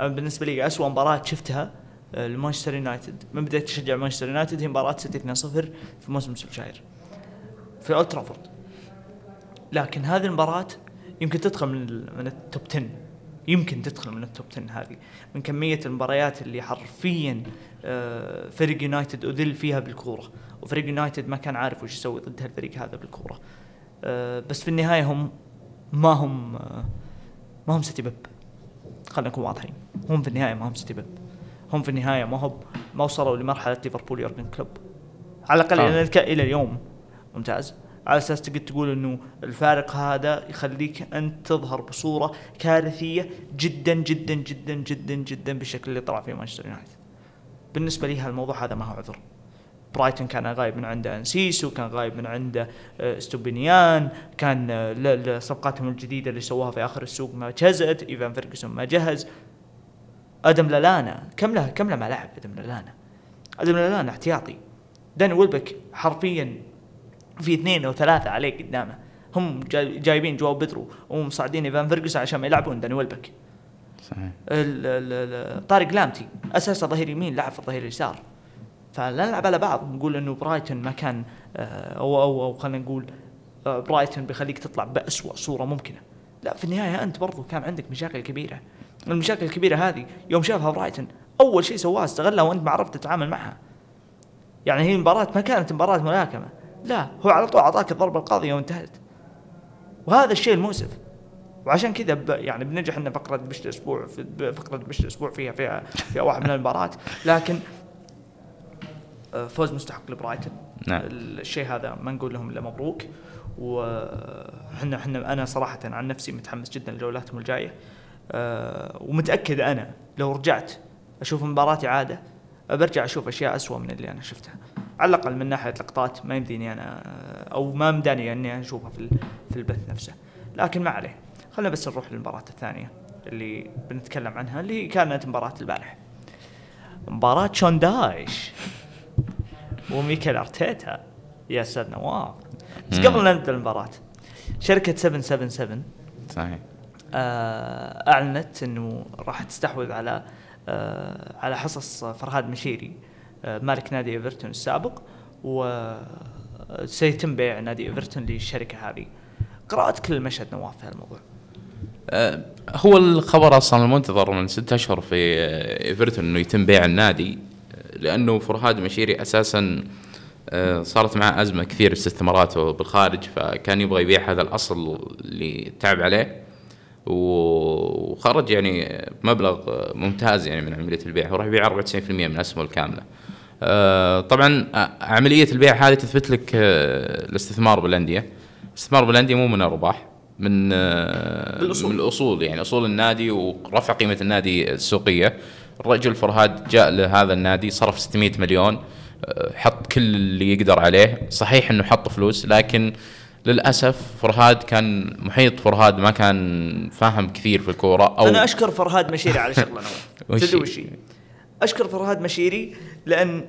بالنسبة لي اسوء مباراة شفتها آه، لمانشستر يونايتد. من بديت اشجع مانشستر يونايتد هي مباراة سيتي 2-0 في موسم سولشاير في أولد ترافورد. لكن هذه المباراة يمكن تدخل من من ال top 10 يمكن تدخل من ال top 10 هذه. من كمية المباريات اللي حرفيا آه، فريق يونايتد أذل فيها بالكورة. وفريق يونايتد ما كان عارف وش يسوي ضد هالفريق هذا بالكورة. آه، بس في النهاية هم ما هم آه، ما هم سيتي بيب خلينا نكون واضحين. هم في النهاية ما هم سيتي بيب هم في النهاية ما هم ما وصلوا لمرحلة ليفربول يورجن كلوب على الأقل آه. إلى اليوم. ممتاز. على أساس تقدر تقول إنه الفارق هذا يخليك انت تظهر بصورة كارثية جدا جدا جدا جدا جدا بالشكل اللي طلع فيه مانشستر يونايتد. بالنسبة لي هالموضوع هذا ما هو عذر. برايتون كان غايب من عنده أنسيسو كان غايب من عنده آه، استوبينيان كان آه، صفقاتهم الجديدة اللي سووها في آخر السوق ما جهزت إيفان فيرجسون ما جهز أدم لالانا كم له كم له ما لعب أدم لالانا أدم لالانا احتياطي داني ويلبك حرفيا في اثنين أو ثلاثة عليه قدامه. هم جاي- جايبين جواو بيدرو ومصعدين إيفان فيرجسون عشان ما يلعبون. داني ويلبك. صحيح. طارق لامتي أساسا ظهير يمين لعب في الظهير اليسار فلا نلعب على بعض. نقول إنه برايتون ما كان آه، أو أو أو خلينا نقول آه، برايتون بيخليك تطلع بأسوأ صورة ممكنة. لا في النهاية أنت برضو كان عندك مشاكل كبيرة. المشاكل الكبيرة هذه يوم شافها برايتون أول شيء سواها استغلها وأنت ما عرفت تتعامل معها. يعني هي المباراه ما كانت مباراة ملاكمة. لا هو على طول أعطاك الضربة القاضية وانتهت. وهذا الشيء المؤسف. وعشان كذا يعني بنجح إن فقرة بش الأسبوع في فقرة بش الأسبوع فيها فيها فيها واحد من المباريات لكن آه، فوز مستحق لبرايتون. نعم. الشيء هذا ما نقول لهم إلا مبروك. وحنا حنا أنا صراحة عن نفسي متحمس جدا لجولاتهم الجاية. آه، ومتأكد أنا لو رجعت أشوف مباراة إعادة برجع أشوف أشياء اسوء من اللي أنا شفتها. على الأقل من ناحية لقطات ما يمديني أنا أو ما مداني إني أشوفها في في البث نفسه. لكن ما عليه. خلينا بس نروح للمباراة الثانية اللي بنتكلم عنها اللي كانت مباراة البارح. مباراة شون دايش. <laughs> وميكل أرتيتا. يا أستاذ نواف بس. قبل لا نبدأ المباراة شركة 777 صحيح. آه، أعلنت إنه راح تستحوذ على آه، على حصص فرهاد مشيري. مالك نادي إيفرتون السابق وسيتم بيع نادي إيفرتون للشركة هذه. قرأت كل المشهد نواف في هالموضوع. آه، هو الخبر أصلا المنتظر من ستة أشهر في آه، إيفرتون إنه يتم بيع النادي آه، لأنه فرهاد مشيري أساسا آه، صارت معه أزمة كثير استثماراته بالخارج فكان يبغى يبيع هذا الأصل اللي تعب عليه وخرج يعني مبلغ آه، ممتاز يعني من عملية البيع. هو راح يبيع 94% من أسهمه الكاملة. آه، طبعا آه، عملية البيع هذه تثبت لك آه، الاستثمار بالأندية. الاستثمار بالأندية مو من الارباح من بالأصول. من الأصول يعني أصول النادي ورفع قيمة النادي السوقية. الرجل فرهاد جاء لهذا النادي صرف 600 مليون حط كل اللي يقدر عليه، صحيح إنه حط فلوس لكن للأسف فرهاد كان محيط فرهاد ما كان فاهم كثير في الكورة أو أنا أشكر فرهاد مشيري على شغله <laughs> تدري؟ وش؟ أشكر فرهاد مشيري لأن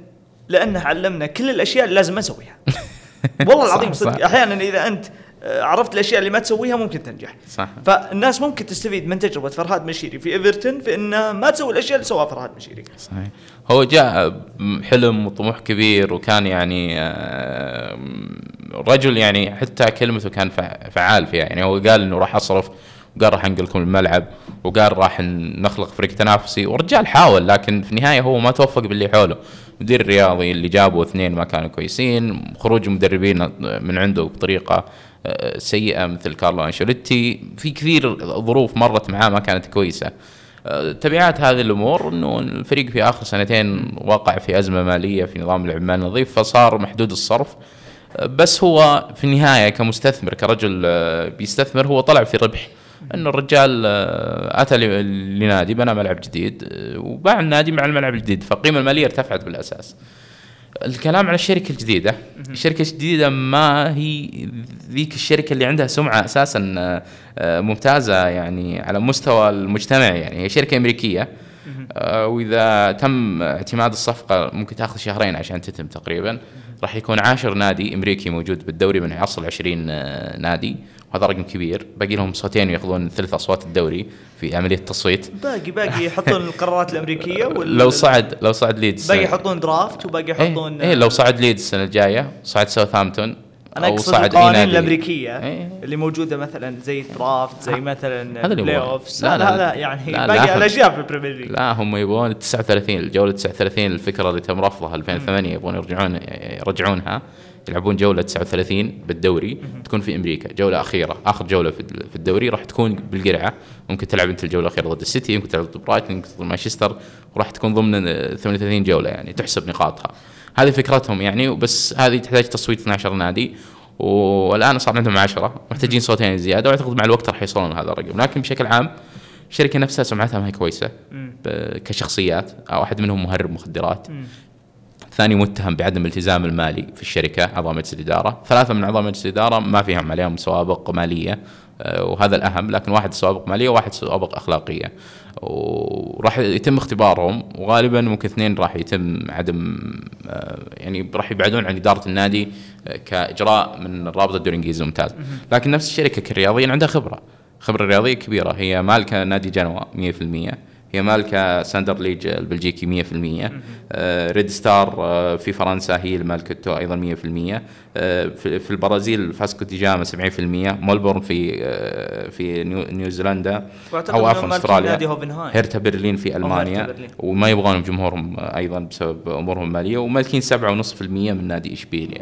لأنه علمنا كل الأشياء اللي لازم ما نسويها. <laughs> والله العظيم صدق. أحيانا إذا أنت آه، عرفت الأشياء اللي ما تسويها ممكن تنجح. صح. فالناس ممكن تستفيد من تجربة فرهاد مشيري في إيفرتون في إنه ما تسوي الأشياء اللي سواها فرهاد مشيري. صحيح. هو جاء بحلم وطموح كبير وكان يعني آه، رجل يعني حتى كلمته كان فع- فعال فيها. يعني هو قال إنه راح أصرف وقال راح انقل لكم الملعب وقال راح نخلق فريق تنافسي. ورجال حاول لكن في النهاية هو ما توفق باللي حوله. المدير الرياضي اللي جابوا اثنين ما كانوا كويسين خروج مدربين من عنده بطريقة آه، سيئة مثل كارلو أنشيلوتي. في كثير ظروف مرت معاه ما كانت كويسة. آه، تبعات هذه الأمور إنه الفريق في آخر سنتين وقع في أزمة مالية في نظام العمال النظيف فصار محدود الصرف. آه، بس هو في النهاية كمستثمر كرجل بيستثمر هو طلع في ربح. إنه الرجال آه، أتى لنادي بنى ملعب جديد آه، وباع النادي مع الملعب الجديد فالقيمه المالية ارتفعت بالأساس. الكلام عن الشركة الجديدة الشركة الجديدة ما هي ذيك الشركة اللي عندها سمعة أساسا آه، ممتازة يعني على مستوى المجتمع يعني هي شركة أمريكية. وإذا تم اعتماد الصفقة ممكن تأخذ شهرين عشان تتم تقريبا. راح يكون عاشر نادي أمريكي موجود بالدوري من اصل 20 آه، نادي. وهذا رقم كبير باقي لهم صوتين وياخذون ثلث أصوات الدوري في عملية التصويت باقي باقي يحطون القرارات الأمريكية وال لو صعد لو صعد ليدز باقي يحطون درافت وباقي يحطون إيه, إيه لو صعد ليدز السنة الجاية صعد ساوثهامبتون أنا أقصد القوانين نادي. الأمريكية إيه. اللي موجودة مثلا زي ال draft زي مثلا هذا ال playoffs لا، لا لا، لا, يعني لا، باقي لا. الاشياء في البريمير ليج لا هم يبغون ال 39 الجولة 39 الفكرة اللي تم رفضها 2008 يبغون يرجعون يرجعونها يلعبون جولة 39 بالدوري تكون في أمريكا. جولة أخيرة آخر جولة في في الدوري راح تكون بالقرعة. ممكن تلعب أنت الجولة الأخيرة ضد السيتي ممكن تلعب ضد برايتون ممكن ضد مانشستر وراح تكون ضمن 38 جولة يعني تحسب نقاطها. هذه فكرتهم يعني بس هذه تحتاج تصويت 12 نادي. والآن صار عندهم 10 محتاجين صوتين زيادة وأعتقد مع الوقت راح يوصلون هذا الرقم. لكن بشكل عام الشركة نفسها سمعتها ما هي كويسة كشخصيات أو واحد منهم مهرب مخدرات. الثاني متهم بعدم الالتزام المالي في الشركة اعضاء مجلس الإدارة، ثلاثة من اعضاء مجلس الإدارة ما فيهم عليهم سوابق مالية آه، وهذا الأهم لكن واحد سوابق مالية وواحد سوابق أخلاقية. وراح يتم اختبارهم وغالبا ممكن اثنين راح يتم عدم آه، يعني راح يبعدون عن إدارة النادي آه، كإجراء من الرابطه الدوري الانجليزي الممتاز، لكن نفس الشركة كرياضيا عندها خبرة، خبرة رياضية كبيرة. هي مالكة نادي جنوا 100% هي مالكة ستاندرد لييج البلجيكي 100% آه، ريد ستار آه، في فرنسا هي اللي مالكته أيضا 100% آه، في في البرازيل فاسكو دي جاما 70% ملبورن في آه، في نيو- نيوزيلندا أو عفوا أستراليا. هيرتا برلين في ألمانيا برلين. وما يبغون جمهورهم أيضا بسبب أمورهم المالية ومالكين 7.5% من نادي إشبيليا.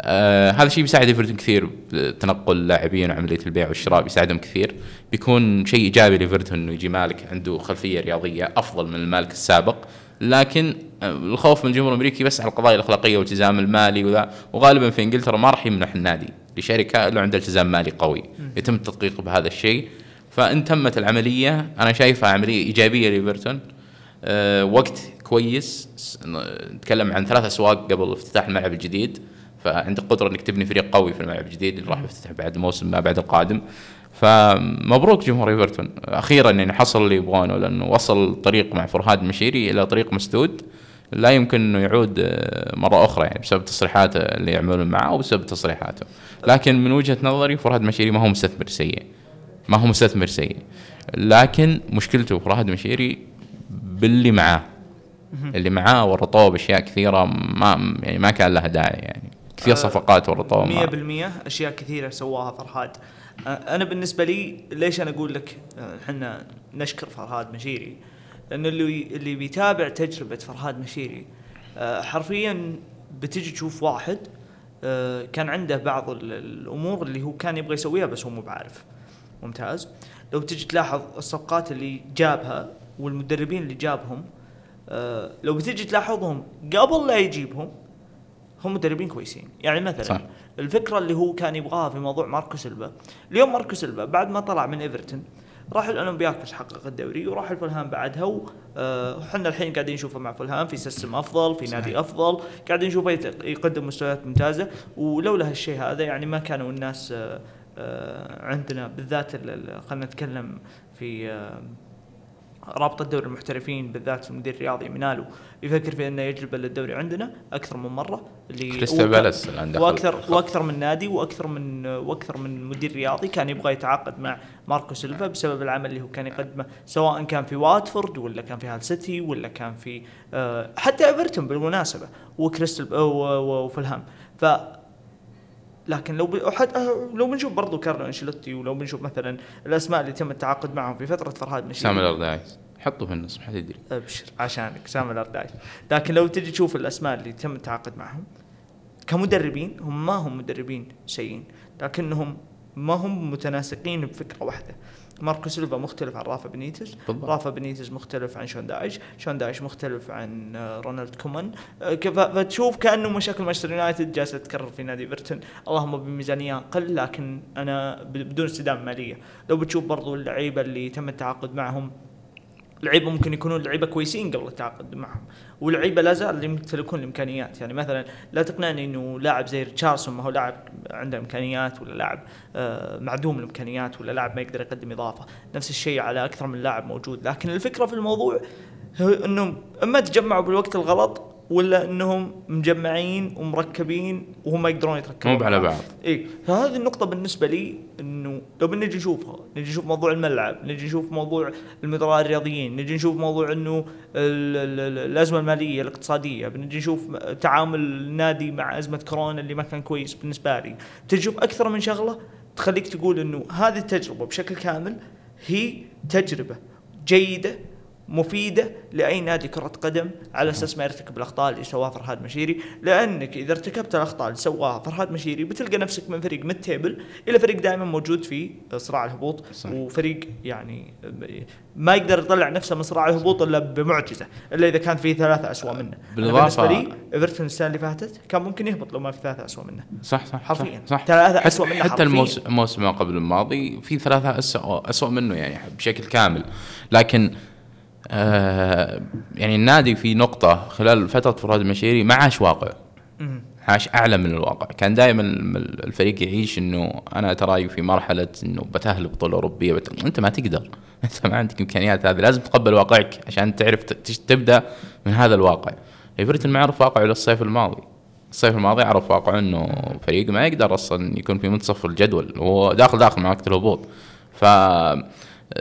آه هذا الشيء بيساعد ايفرتون كثير بتنقل اللاعبين وعملية البيع والشراء بيساعدهم كثير بيكون شيء إيجابي لايفرتون إنه يجي مالك عنده خلفية رياضية أفضل من المالك السابق لكن آه، الخوف من الجمهور الأمريكي بس على القضايا الأخلاقية والالتزام المالي وذا. وغالبا في إنجلترا ما راح يمنح النادي. لشركة الا عندها التزام مالي قوي. يتم التدقيق بهذا الشيء. فإن تمت العملية أنا شايفها عملية إيجابية لإيفرتون. أه وقت كويس. نتكلم عن ثلاث أسواق قبل افتتاح الملعب الجديد. فعندك قدرة إنك تبني فريق قوي في الملعب الجديد اللي راح يفتتح بعد الموسم ما بعد القادم. فمبروك جمهور إيفرتون. أخيرا يعني حصل اللي يبغونه لأنه وصل الطريق مع فرهاد مشيري إلى طريق مسدود. لا يمكن إنه يعود آه، مرة أخرى يعني بسبب تصريحاته اللي يعملون معه أو بسبب تصريحاته. لكن من وجهة نظري فرهاد مشيري ما هو مستثمر سيء. ما هو مستثمر سيء. لكن مشكلته فرهاد مشيري باللي معاه. اللي معاه ورطوه باشياء كثيرة ما يعني ما كان لها داعي يعني. كثير آه، صفقات ورطوه مية ما- بالمية أشياء كثيرة سواها فرهاد. آه، أنا بالنسبة لي ليش أنا أقول لك إحنا نشكر فرهاد مشيري؟ لأن اللي اللي بيتابع تجربة فرهاد مشيري آه، حرفيا بتجي تشوف واحد آه، كان عنده بعض ال- الأمور اللي هو كان يبغى يسويها بس هو مو بعارف ممتاز لو تجي تلاحظ الصفقات اللي جابها والمدربين اللي جابهم آه، لو بتجي تلاحظهم قبل لا يجيبهم هم مدربين كويسين يعني مثلا. صح. الفكرة اللي هو كان يبغاها في موضوع ماركو سيلفا اليوم ماركو سيلفا بعد ما طلع من إيفرتون راح الاولمبياكوس حقق الدوري وراح الفولهام بعدها وحنا الحين قاعدين نشوفه مع فولهام في system أفضل في نادي أفضل قاعدين نشوفه يقدم مستويات ممتازة ولولا هالشيء هذا يعني ما كانوا الناس آه، آه، عندنا بالذات ال- ال- خلينا نتكلم في آه، رابطة دوري المحترفين بالذات المدير الرياضي إيمينالو يفكر في أنه يجلب للدوري عندنا أكثر من مرة اللي كريستال بالاس وأكثر. وأكثر من نادي وأكثر من وأكثر من مدير رياضي كان يبغى يتعاقد مع ماركو سيلفا بسبب العمل اللي هو كان يقدمه سواء كان في واتفورد ولا كان في هال سيتي ولا كان في آه، حتى إيفرتون بالمناسبة وكريستال وفلهام ف لكن لو ب... حتى لو بنشوف برضو كارلو أنشيلوتي ولو بنشوف مثلا الأسماء اللي تم التعاقد معهم في فترة فرهاد مشيري سام ألاردايس حطه في النص ما حد يدري. أبشر عشانك سام ألاردايس لكن لو تجي تشوف الأسماء اللي تم التعاقد معهم كمدربين هم ما هم مدربين سيئين لكنهم ما هم متناسقين بفكرة واحدة. ماركو سيلفا مختلف عن رافا بنيتز بالضبط. رافا بنيتز مختلف عن شون دايش شون دايش مختلف عن آه، رونالد كومان. آه، فتشوف كأنه مشاكل مانشستر يونايتد جالسة تتكرر في نادي إيفرتون. اللهم بميزانية أقل لكن أنا بدون استدامه مالية. لو بتشوف برضو اللعيبة اللي تم التعاقد معهم لعيبة ممكن يكونون لعيبة كويسين قبل التعاقد معهم. ولعيبه لا زال يمتلكون الإمكانيات. يعني مثلا لا تقنعني إنه لاعب زي ريتشاردسون ما هو لاعب عنده إمكانيات ولا لاعب آه، معدوم الإمكانيات ولا لاعب ما يقدر يقدم إضافة. نفس الشيء على أكثر من لاعب موجود. لكن الفكرة في الموضوع انهم أما تجمعوا بالوقت الغلط ولا إنهم مجمعين ومركبين وهم ما يقدرون يتركبون؟ مو على بعض. اي فهذه النقطة بالنسبة لي إنه لو بنجي نشوفها، نجي نشوف موضوع الملعب، نجي نشوف موضوع المدراء الرياضيين، نجي نشوف موضوع إنه ال- ال- ال- الأزمة المالية الاقتصادية، بنجي نشوف تعامل النادي مع أزمة كورونا اللي ما كان كويس بالنسبة لي، تشوف أكثر من شغلة تخليك تقول إنه هذه التجربة بشكل كامل هي تجربة جيدة مفيدة لأي نادي كرة قدم على أساس ما يرتكب الأخطاء اللي سواها فرهاد مشيري لأنك إذا ارتكبت الأخطاء اللي سواها فرهاد مشيري بتلقى نفسك من فريق mid table إلى فريق دائما موجود في صراع الهبوط صح. وفريق يعني ما يقدر يطلع نفسه من صراع الهبوط إلا بمعجزة إلا إذا كان في ثلاثة أسوأ منه أنا بالإضافة- بالنسبة لي إيفرتون السنة اللي فاتت كان ممكن يهبط لو ما في ثلاثة أسوأ منه صح صح حرفياً. صح, صح. ثلاثة حتى, أسوأ منه حتى. الموسم الموسم ما قبل الماضي في ثلاثة أسوأ أسوأ منه يعني بشكل كامل لكن آه يعني النادي في نقطة خلال فترة فراد المشيري ما عاش واقع. عاش أعلى من الواقع. كان دائما الفريق يعيش إنه أنا تراي في مرحلة إنه بتأهل بطولة أوروبية بت... أنت ما تقدر. <laughs> أنت ما عندك إمكانيات هذه. لازم تقبل واقعك عشان تعرف ت- تش- تبدأ من هذا الواقع. ايفرتون ما عرف واقعه الصيف الماضي. الصيف الماضي عرف واقعه إنه فريق ما يقدر أصلا يكون في منتصف الجدول. وهو داخل داخل معركه الهبوط. ف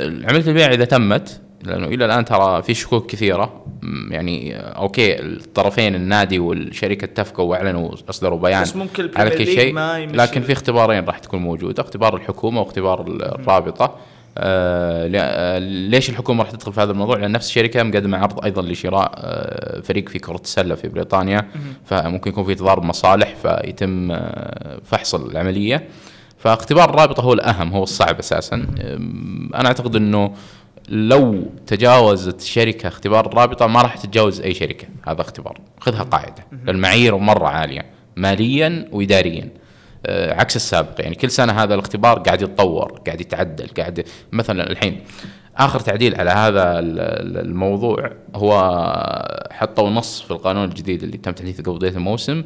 عمليه البيع إذا تمت لأنه إلى الآن ترى في شكوك كثيرة. يعني آه، أوكي الطرفين النادي والشركة اتفقوا وأعلنوا اصدروا بيان بس ممكن على كل شيء لكن في اختبارين راح تكون موجودة اختبار الحكومة واختبار الرابطة. آه آه، ليش الحكومة راح تدخل في هذا الموضوع؟ لأن نفس الشركة مقدمة عرض أيضا لشراء آه فريق في كره السله في بريطانيا. فممكن يكون في تضارب مصالح فيتم آه فحص العملية. فاختبار الرابطة هو الأهم هو الصعب أساسا. أنا أعتقد إنه لو تجاوزت شركة اختبار الرابطه ما راح تتجاوز أي شركة هذا اختبار. خذها قاعدة. المعايير مرة عالية ماليا واداريا. آه، عكس السابق يعني كل سنة هذا الاختبار قاعد يتطور قاعد يتعدل قاعد مثلا الحين آخر تعديل على هذا ال- ال- الموضوع هو حطوا نص في القانون الجديد اللي تم تحديثه قبل بداية الموسم.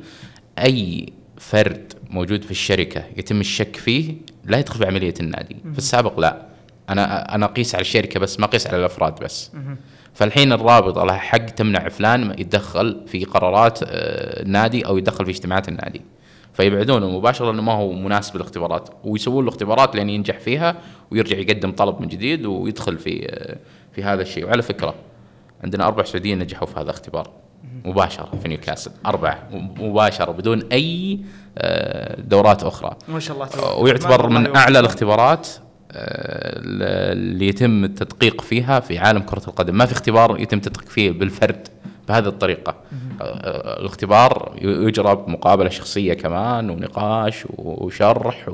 أي فرد موجود في الشركة يتم الشك فيه لا يدخل في عملية النادي. في السابق لا. أنا أنا أقيس على الشركة بس ما أقيس على الأفراد بس. فالحين الرابطه لها حق تمنع فلان يتدخل في قرارات آه، النادي أو يتدخل في اجتماعات النادي. فيبعدونه مباشرة لأنه ما هو مناسب للاختبارات. ويسوون له اختبارات لين ينجح فيها ويرجع يقدم طلب من جديد ويدخل في آه، في هذا الشيء. وعلى فكرة عندنا أربع سعوديين نجحوا في هذا الاختبار. مباشرة في نيوكاسل. اربعه مباشرة بدون أي آه، دورات أخرى. ما شاء الله ويعتبر من. أعلى الاختبارات اللي يتم التدقيق فيها في عالم كرة القدم. ما في اختبار يتم التدقيق فيه بالفرد. بهذه الطريقة. آه، الاختبار يجرى بمقابلة شخصية كمان ونقاش وشرح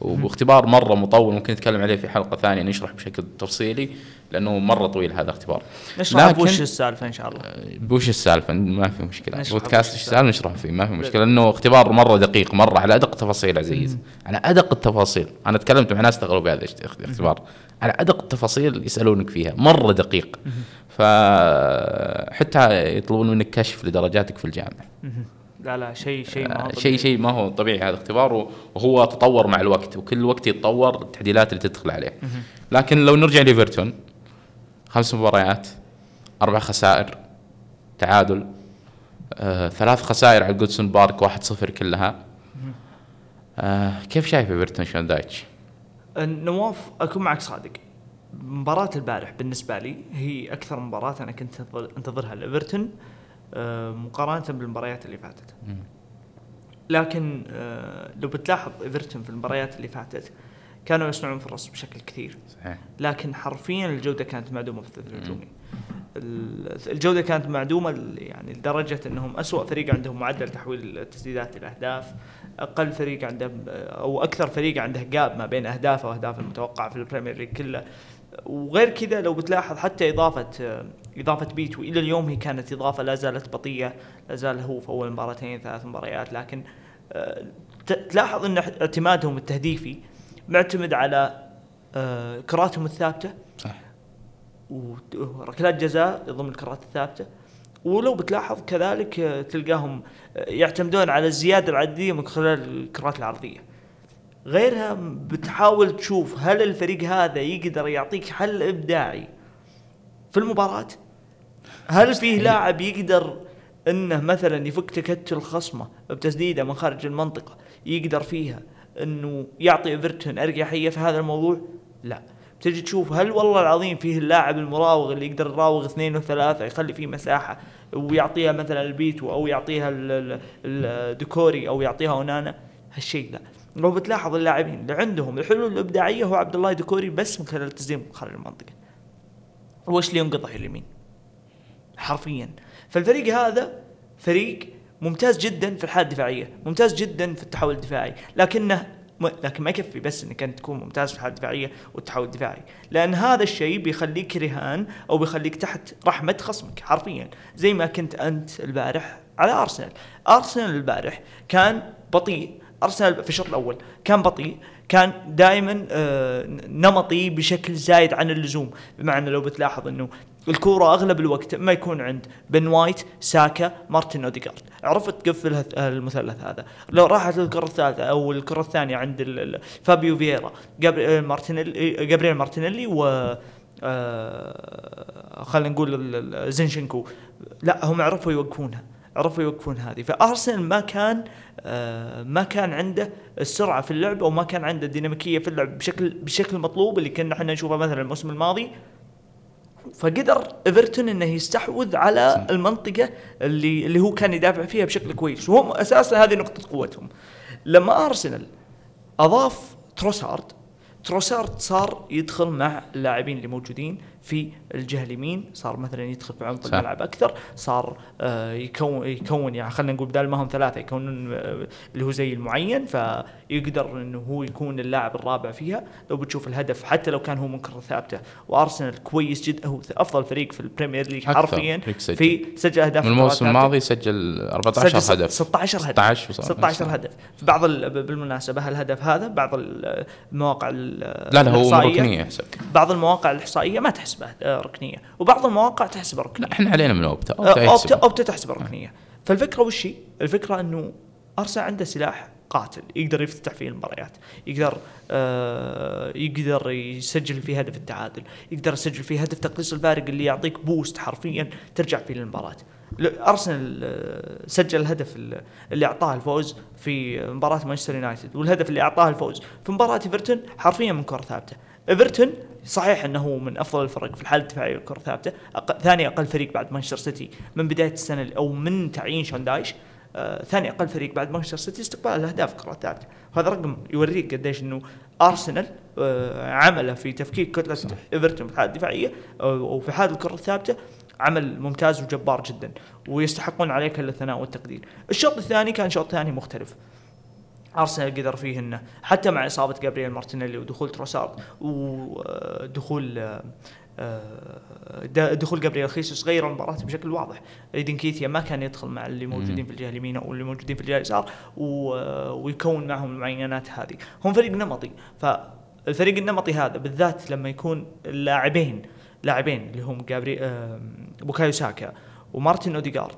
واختبار مرة مطول ممكن نتكلم عليه في حلقة ثانية نشرح بشكل تفصيلي لأنه مرة طويل هذا الاختبار. نشرح لكن- وش السالفة إن شاء الله. بوش السالفة؟ ما في مشكلة. بودكاست بوش إيش السالفة. نشرح فيه ما في مشكلة. لأنه اختبار مرة دقيق مرة على أدق التفاصيل عزيز. على أدق التفاصيل. أنا تكلمت مع ناس اشتغلوا بهذا الاخت- الاختبار. على أدق التفاصيل يسألونك فيها. مرة دقيق. فحتى يطلبون منك كشف لدرجاتك في الجامعة. لا لا شيء شيء ما هو آه، شيء. شيء ما هو طبيعي هذا اختبار وهو تطور مع الوقت وكل وقت يتطور التعديلات اللي تدخل عليه. لكن لو نرجع ليفرتون خمس مباريات أربع خسائر تعادل آه، ثلاث خسائر على جوديسون بارك 1-0 كلها. آه، كيف شايف إيفرتون؟ شون دايش؟ نواف أكون معك صادق. مباراة البارح بالنسبة لي هي أكثر مباراة أنا كنت أنتظر- أنتظرها. لإيفرتون آه، مقارنة بالمباريات اللي فاتت. لكن آه، لو بتلاحظ إيفرتون في المباريات اللي فاتت كانوا يصنعون فرص بشكل كثير. صحيح. لكن حرفيا الجودة كانت معدومة في الثلث الهجومي. ال- الجودة كانت معدومة يعني لدرجة أنهم أسوأ فريق عندهم معدل تحويل التسديدات إلى أهداف. أقل فريق عنده أو أكثر فريق عنده gap ما بين أهدافه وأهداف المتوقعة في البريمير ليج كله. وغير كذا لو بتلاحظ حتى إضافة إضافة بيتو إلى اليوم هي كانت إضافة لا زالت بطيئة لا زال هو في أول مباراتين ثلاث مباريات لكن آه، تلاحظ أن اعتمادهم التهديفي معتمد على آه، كراتهم الثابتة. صح. وركلات جزاء ضمن الكرات الثابتة. ولو بتلاحظ كذلك آه، تلقاهم آه، يعتمدون على الزيادة العدديه من خلال الكرات العرضية. غيرها بتحاول تشوف هل الفريق هذا يقدر يعطيك حل إبداعي في المباراة؟ هل فيه لاعب يقدر إنه مثلا يفك تكتل خصمه بتسديده من خارج المنطقة يقدر فيها إنه يعطي إيفرتون أريحية في هذا الموضوع؟ لا. تجي تشوف هل والله العظيم فيه اللاعب المراوغ اللي يقدر يراوغ اثنين وثلاثة يخلي فيه مساحة ويعطيها مثلا البيتو أو يعطيها ال- ال- الديكوري أو يعطيها أونانا؟ هالشيء لا. لو بتلاحظ اللاعبين اللي عندهم الحلول الإبداعية هو عبد الله ديكوري بس من خلال التسديد خارج المنطقة. وش لي ينقطع اليمين؟ حرفيا. فالفريق هذا فريق ممتاز جدا في الحالة الدفاعية ممتاز جدا في التحول الدفاعي. لكنه لكن ما يكفي بس انك انت تكون ممتاز في الحالة الدفاعية والتحول الدفاعي. لأن هذا الشيء بيخليك رهان أو بيخليك تحت رحمة خصمك حرفيا. زي ما كنت أنت البارح على أرسنال. أرسنال البارح كان بطيء. ارسنال في الشوط الأول. كان بطيء كان دائما آه، نمطي بشكل زايد عن اللزوم. بمعنى لو بتلاحظ إنه الكورة أغلب الوقت ما يكون عند بن وايت ساكا مارتن اوديجارد عرفت تقفل المثلث هذا؟ لو راحت الكره الثالثة أو الكرة الثانية عند فابيو فييرا جابرييل مارتينيلي جابرييل مارتينيلي و آه، خلينا نقول زينشينكو. لا هم عرفوا يوقفونها. عرفوا يوقفون هذه. فارسنال ما كان آه، ما كان عنده السرعة في اللعب أو ما كان عنده الديناميكية في اللعب بشكل بشكل مطلوب اللي كنا إحنا نشوفه مثلا الموسم الماضي. فقدر إيفرتون إنه يستحوذ على المنطقة اللي اللي هو كان يدافع فيها بشكل كويس. وهم أساسا هذه نقطة قوتهم. لما أرسنال أضاف تروسارد تروسارد صار يدخل مع اللاعبين اللي موجودين. في الجهة اليمين صار مثلا يدخل في عمق. الملعب أكثر صار آه، يكون يكون يعني خلينا نقول بدل ما هم ثلاثة يكونون آه، اللي هو زي المعين فيقدر إنه هو يكون اللاعب الرابع فيها. لو بتشوف الهدف حتى لو كان هو من كره ثابته وأرسنال كويس جدا هو أفضل فريق في البريمير ليج حرفيا. في سجل أهداف الموسم. الماضي سجل 14 سجل هدف. 16 هدف. 16 وصل. 16 هدف. في بعض ال- بالمناسبة الهدف هذا؟ بعض المواقع ال- لا لا هو ركنيه يحسب بعض المواقع الإحصائية ما تحسبه آه، ركنية. وبعض المواقع تحسبه ركنية. لا إحنا علينا من أوبتا. آه، أوبتا اوبتا يحسب. أوبتا تحسبه ركنية. فالفكرة وش هي؟ الفكرة إنه ارسنال عنده سلاح قاتل يقدر يفتح فيه المباريات يقدر آه يقدر يسجل فيه هدف التعادل يقدر يسجل فيه هدف تقليص الفارق اللي يعطيك boost حرفيا ترجع فيه للمباراة. أرسنال آه، سجل الهدف ال- اللي أعطاه الفوز في مباراة مانشستر يونايتد والهدف اللي أعطاه الفوز في مباراة إيفرتون حرفيا من كرة ثابتة. إيفرتون صحيح أنه هو من أفضل الفرق في الحالة الدفاعية والكره الثابته أق... ثاني أقل فريق بعد مانشستر سيتي من بداية السنة أو من تعيين شون دايش آه ثاني أقل فريق بعد مانشستر سيتي استقبال الأهداف كرة ثابتة وهذا رقم يوريك قديش إنه أرسنال آه عمله في تفكيك كتلة إيفرتون في الحالة الدفاعية أو أو في حاله الكرة الثابتة عمل ممتاز وجبار جدا ويستحقون عليه كل الثناء والتقدير. الشوط الثاني كان شوط ثاني مختلف. ارسنال قدر فيه انه حتى مع إصابة جابرييل مارتينيلي ودخول تروسارد ودخول آه، آه، د- دخول جابرييل خيسوس غير المباراة بشكل واضح. إيدي نكيتيا ما كان يدخل مع اللي موجودين في الجهة اليمين أو اللي موجودين في الجهة اليسار آه، ويكون معهم المعينات هذه. هم فريق نمطي. فالفريق النمطي هذا بالذات لما يكون اللاعبين لاعبين اللي هم جابري آه، بوكايو ساكا ومارتن أوديغارد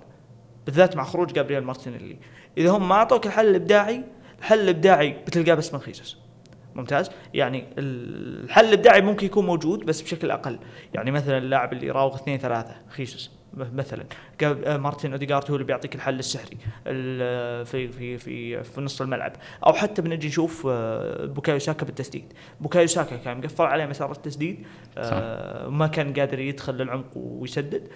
بالذات مع خروج جابرييل مارتينيلي. إذا هم ما أعطوك الحل الإبداعي الحل الإبداعي بتلقاه بس من خيسوس. ممتاز؟ يعني الحل الإبداعي ممكن يكون موجود بس بشكل أقل. يعني مثلا اللاعب اللي يراوغ اثنين ثلاثة خيسوس. مثلا. آه، مارتن اوديجارد هو اللي بيعطيك الحل السحري ال- في في في في نص الملعب. أو حتى بنجي نشوف آه، بوكايو ساكا بالتسديد. بوكايو ساكا كان مقفل عليه مسار التسديد آه، ما كان قادر يدخل للعمق ويسدد.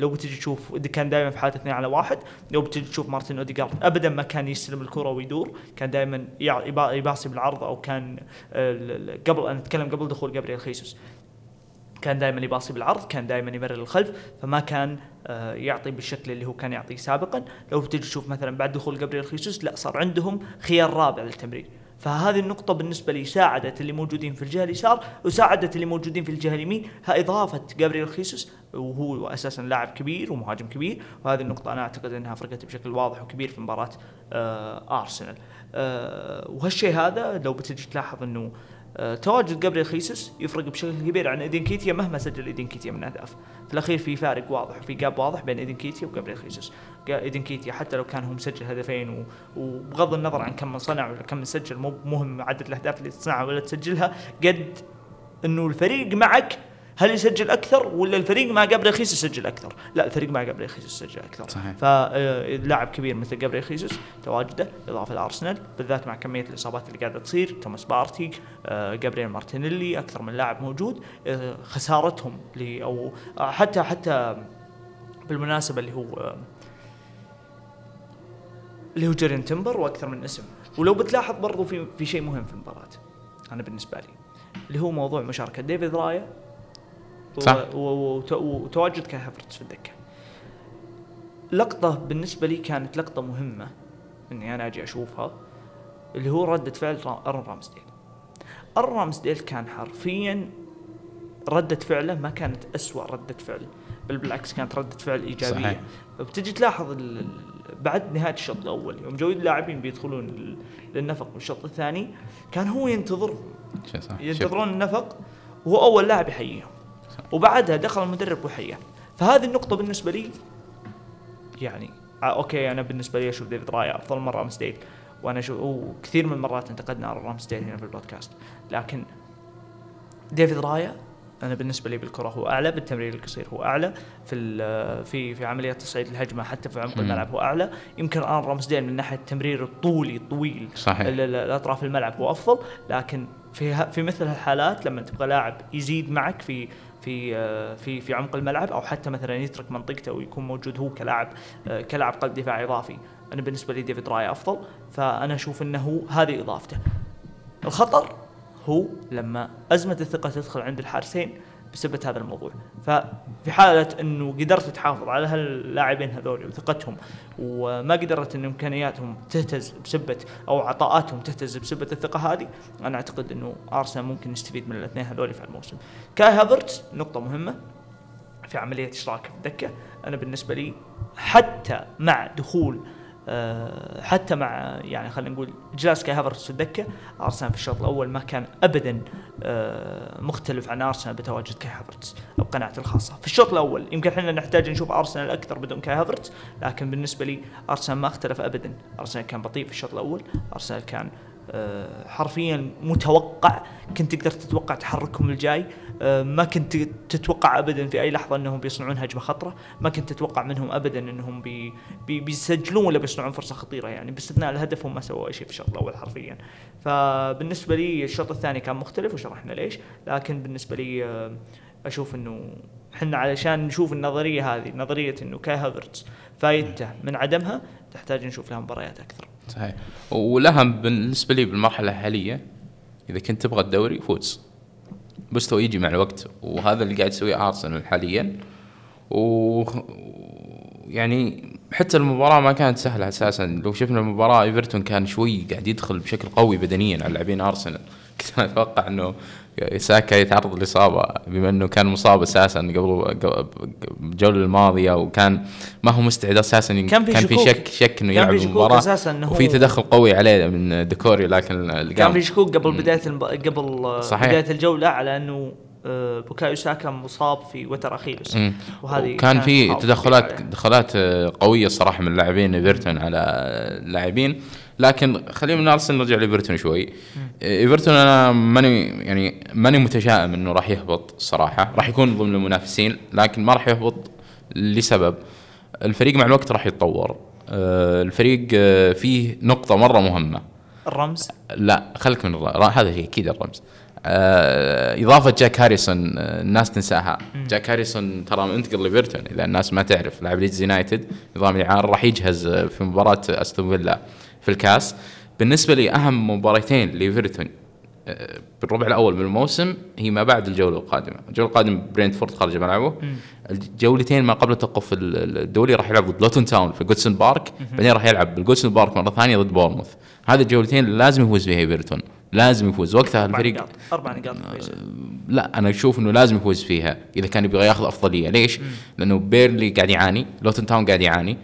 لو بتجي تشوف كان دائما في حالة اثنين على واحد لو بتجي تشوف مارتن اوديجارد ابدا ما كان يستلم الكرة ويدور كان دائما يباصي بالعرض أو كان قبل أنا أتكلم قبل دخول جابرييل خيسوس. كان دائما يباصي بالعرض كان دائما يمرر للخلف فما كان آه، يعطي بالشكل اللي هو كان يعطيه سابقا. لو بتجي تشوف مثلا بعد دخول جابرييل خيسوس لا صار عندهم خيار رابع للتمرير. فهذه النقطة بالنسبة لي ساعدت اللي موجودين في الجهة اليسار وساعدت اللي موجودين في الجهة اليمين ها إضافة جابرييل خيسوس وهو أساسا لاعب كبير ومهاجم كبير. وهذه النقطة أنا أعتقد أنها فرقت بشكل واضح وكبير في مباراة آه أرسنال. آه وهالشيء هذا لو بتجي تلاحظ أنه تواجد جابريل خيسوس يفرق بشكل كبير عن إيدين كيتيا مهما سجل إيدين كيتيا من أهداف. في الأخير في فارق واضح وفي جاب واضح بين إيدين كيتيا وجابريل خيسوس إيدين كيتيا حتى لو كان هو مسجل هدفين وبغض النظر عن كم من صنع ولا كم من سجل مو مهم عدد الأهداف اللي تصنعها ولا تسجلها قد إنه الفريق معك هل يسجل أكثر ولا الفريق مع جابريل خيسوس يسجل أكثر؟ لا الفريق مع جابريل خيسوس يسجل أكثر صحيح. فلاعب كبير مثل جابريل خيسوس تواجده إضافة لارسنال بالذات مع كمية الإصابات اللي قاعدة تصير توماس بارتي آه، جابريل مارتينيلي أكثر من لاعب موجود آه، خسارتهم أو آه، حتى حتى بالمناسبة اللي هو آه، اللي هو جوريان تيمبر وأكثر من اسم ولو بتلاحظ برضو في في شيء مهم في المباراة أنا بالنسبة لي اللي هو موضوع مشاركة ديفيد رايا صح. وتواجد كاي هافرتز في الدكه لقطة بالنسبة لي كانت لقطة مهمة إني أنا أجي أشوفها اللي هو ردة فعل أرن رامسديل. أرن رامسديل كان حرفيا ردة فعله ما كانت أسوأ ردة فعل. بل بالعكس كانت ردة فعل إيجابية. صحيح. بتجي تلاحظ بعد نهاية الشوط الأول يوم جو اللاعبين بيدخلون لل- للنفق بالشوط الثاني كان هو ينتظر شيء صح. شوف. ينتظرون النفق وهو أول لاعب يحييهم. وبعدها دخل المدرب وحياه فهذه النقطة بالنسبة لي يعني آه okay أنا بالنسبة لي أشوف ديفيد رايا أفضل من رامسديل وأنا أشوف وكثير من المرات انتقدنا على رامسديل هنا في البودكاست لكن ديفيد رايا أنا بالنسبة لي بالكرة هو أعلى بالتمرير القصير هو أعلى في في في عمليات تصعيد الهجمة حتى في عمق. الملعب هو أعلى يمكن الآن رامسديل من ناحية التمرير الطولي الطويل صحيح. ال- ال- الأطراف الملعب هو أفضل لكن في في مثل هالحالات لما تبغى لاعب يزيد معك في في آه، في في عمق الملعب أو حتى مثلا يترك منطقته ويكون موجود هو كلاعب آه، كلاعب قلب دفاع إضافي. أنا بالنسبة لي ديفيد راي أفضل فأنا أشوف إنه هذه إضافته. الخطر هو لما أزمة الثقة تدخل عند الحارسين بسبب هذا الموضوع. ففي حالة إنه قدرت تحافظ على هاللاعبين هذول وثقتهم وما قدرت إن إمكانياتهم تهتز بسبة أو عطاءاتهم تهتز بسبة الثقة هذه أنا أعتقد إنه أرسنال ممكن يستفيد من الاثنين هذول في الموسم كاي هافرتز نقطة مهمة في عملية اشراكه في الدكه أنا بالنسبة لي حتى مع دخول حتى مع يعني خلينا نقول جلوس كاي هافرتز في الدكة أرسنال في الشوط الأول ما كان ابدا آه، مختلف عن أرسنال بتواجد كاي هافرتز بقناعتي الخاصة. في الشوط الأول يمكن إحنا نحتاج نشوف أرسنال أكثر بدون كاي هافرتز لكن بالنسبة لي أرسنال ما اختلف ابدا. أرسنال كان بطيء في الشوط الأول أرسنال كان آه، حرفيا متوقع كنت تقدر تتوقع تحركهم الجاي. آه، ما كنت تتوقع ابدا في أي لحظة أنهم بيصنعون هجمة خطرة. ما كنت تتوقع منهم ابدا أنهم بي بي بيسجلون ولا بيصنعون فرصة خطيرة يعني. باستثناء الهدف هم ما سووا أي شيء في الشوط الأول حرفيا. فبالنسبة لي الشوط الثاني كان مختلف وشرحنا ليش. لكن بالنسبة لي آه، أشوف إنه إحنا علشان نشوف النظرية هذه نظرية إنه كاي هافرتز فايدته من عدمها تحتاج نشوف لها مباريات أكثر. صحيح. والاهم بالنسبة لي بالمرحلة الحالية إذا كنت تبغى الدوري فوز. مستوى يجي مع الوقت. وهذا اللي قاعد يسويه ارسنال حاليا. و يعني حتى المباراة ما كانت سهلة أساسا. لو شفنا المباراة ايفرتون كان شوي قاعد يدخل بشكل قوي بدنيا على لاعبين ارسنال كنت أتوقع إنه ساكا يتعرض لإصابة بما إنه كان مصاب أساسا قبل الجولة الماضية وكان ما هو مستعد أساسا كان في كان في. شك شك إنه يلعب المباراة أساساً إنه وفي تدخل قوي عليه من ديكوري لكن كان في شكوك قبل بداية الب... قبل صحيح. بداية الجولة على إنه آه، بوكايو ساكا مصاب في وتر اخيلس. وهذه كان في تدخلات. تدخلات آه، قوية الصراحة من لاعبين إيفرتون على اللاعبين لكن خلينا من ارسنال نرجع لإيفرتون شوي. إيفرتون أنا ماني يعني ماني متشائم إنه راح يهبط الصراحه راح يكون ضمن المنافسين لكن ما راح يهبط لسبب. الفريق مع الوقت راح يتطور. آه، الفريق آه، فيه نقطة مرة مهمة. الرمز؟ لا خليك من الر... هذا شيء أكيد الرمز. آه إضافة جاك هاريسون الناس تنساها. جاك هاريسون ترى أنتقل ليفرتون إذا الناس ما تعرف لاعب ليدز يونايتد نظام الإعارة راح يجهز في مباراة أستون فيلا. في الكاس. بالنسبة لي أهم مباراتين ليفرتون آه، بالربع الأول من الموسم هي ما بعد الجولة القادمة، الجولة القادمة برينتفورد خارج ملعبه الجولتين ما قبل التوقف ال- الدولي راح يلعب ضد لوتون تاون في جودسون بارك بعدين راح يلعب بالجودسون بارك مرة ثانية ضد بورنموث هذه الجولتين لازم يفوز فيها إيفرتون لازم يفوز. وقتها الفريق نقاط أربع نقاط كويسه لا أنا أشوف إنه لازم يفوز فيها إذا كان يبغى ياخذ أفضلية. ليش؟ لأنه بيرلي قاعد يعاني لوتون تاون قاعد يعاني.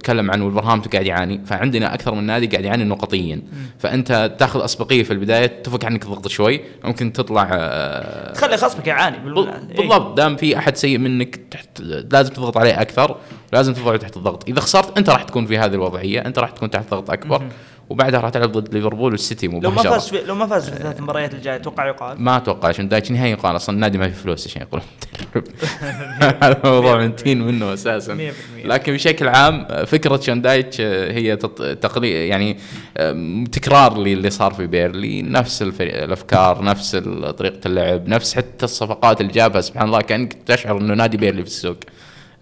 تكلم عن ولفرهامبتون قاعد يعاني فعندنا أكثر من نادي قاعد يعاني نقطيا. فأنت تأخذ أسبقية في البداية تفك عنك الضغط شوي ممكن تطلع أه، تخلي خصمك يعاني إيه. بالضبط. دام في أحد سيء منك تحت لازم تضغط عليه أكثر لازم تضعه تحت الضغط. إذا خسرت أنت راح تكون في هذه الوضعية أنت راح تكون تحت ضغط أكبر. وبعدها راح تلعب ضد ليفربول والسيتي لو ما مباشره فاز في لو ما فاز في الثلاث مباريات الجاية أتوقع يقال؟ ما أتوقع عشان دايتش نهائي يقال أصلا النادي ما في فلوس عشان يقول <laughs> الموضوع منتهين منه أساسا. 100%. لكن بشكل عام فكرة شون دايتش هي تقليد يعني تكرار للي صار في بيرلي نفس الفريق الأفكار نفس طريقة اللعب نفس حتى الصفقات اللي جابها سبحان الله كأنك تشعر إنه نادي بيرلي في السوق.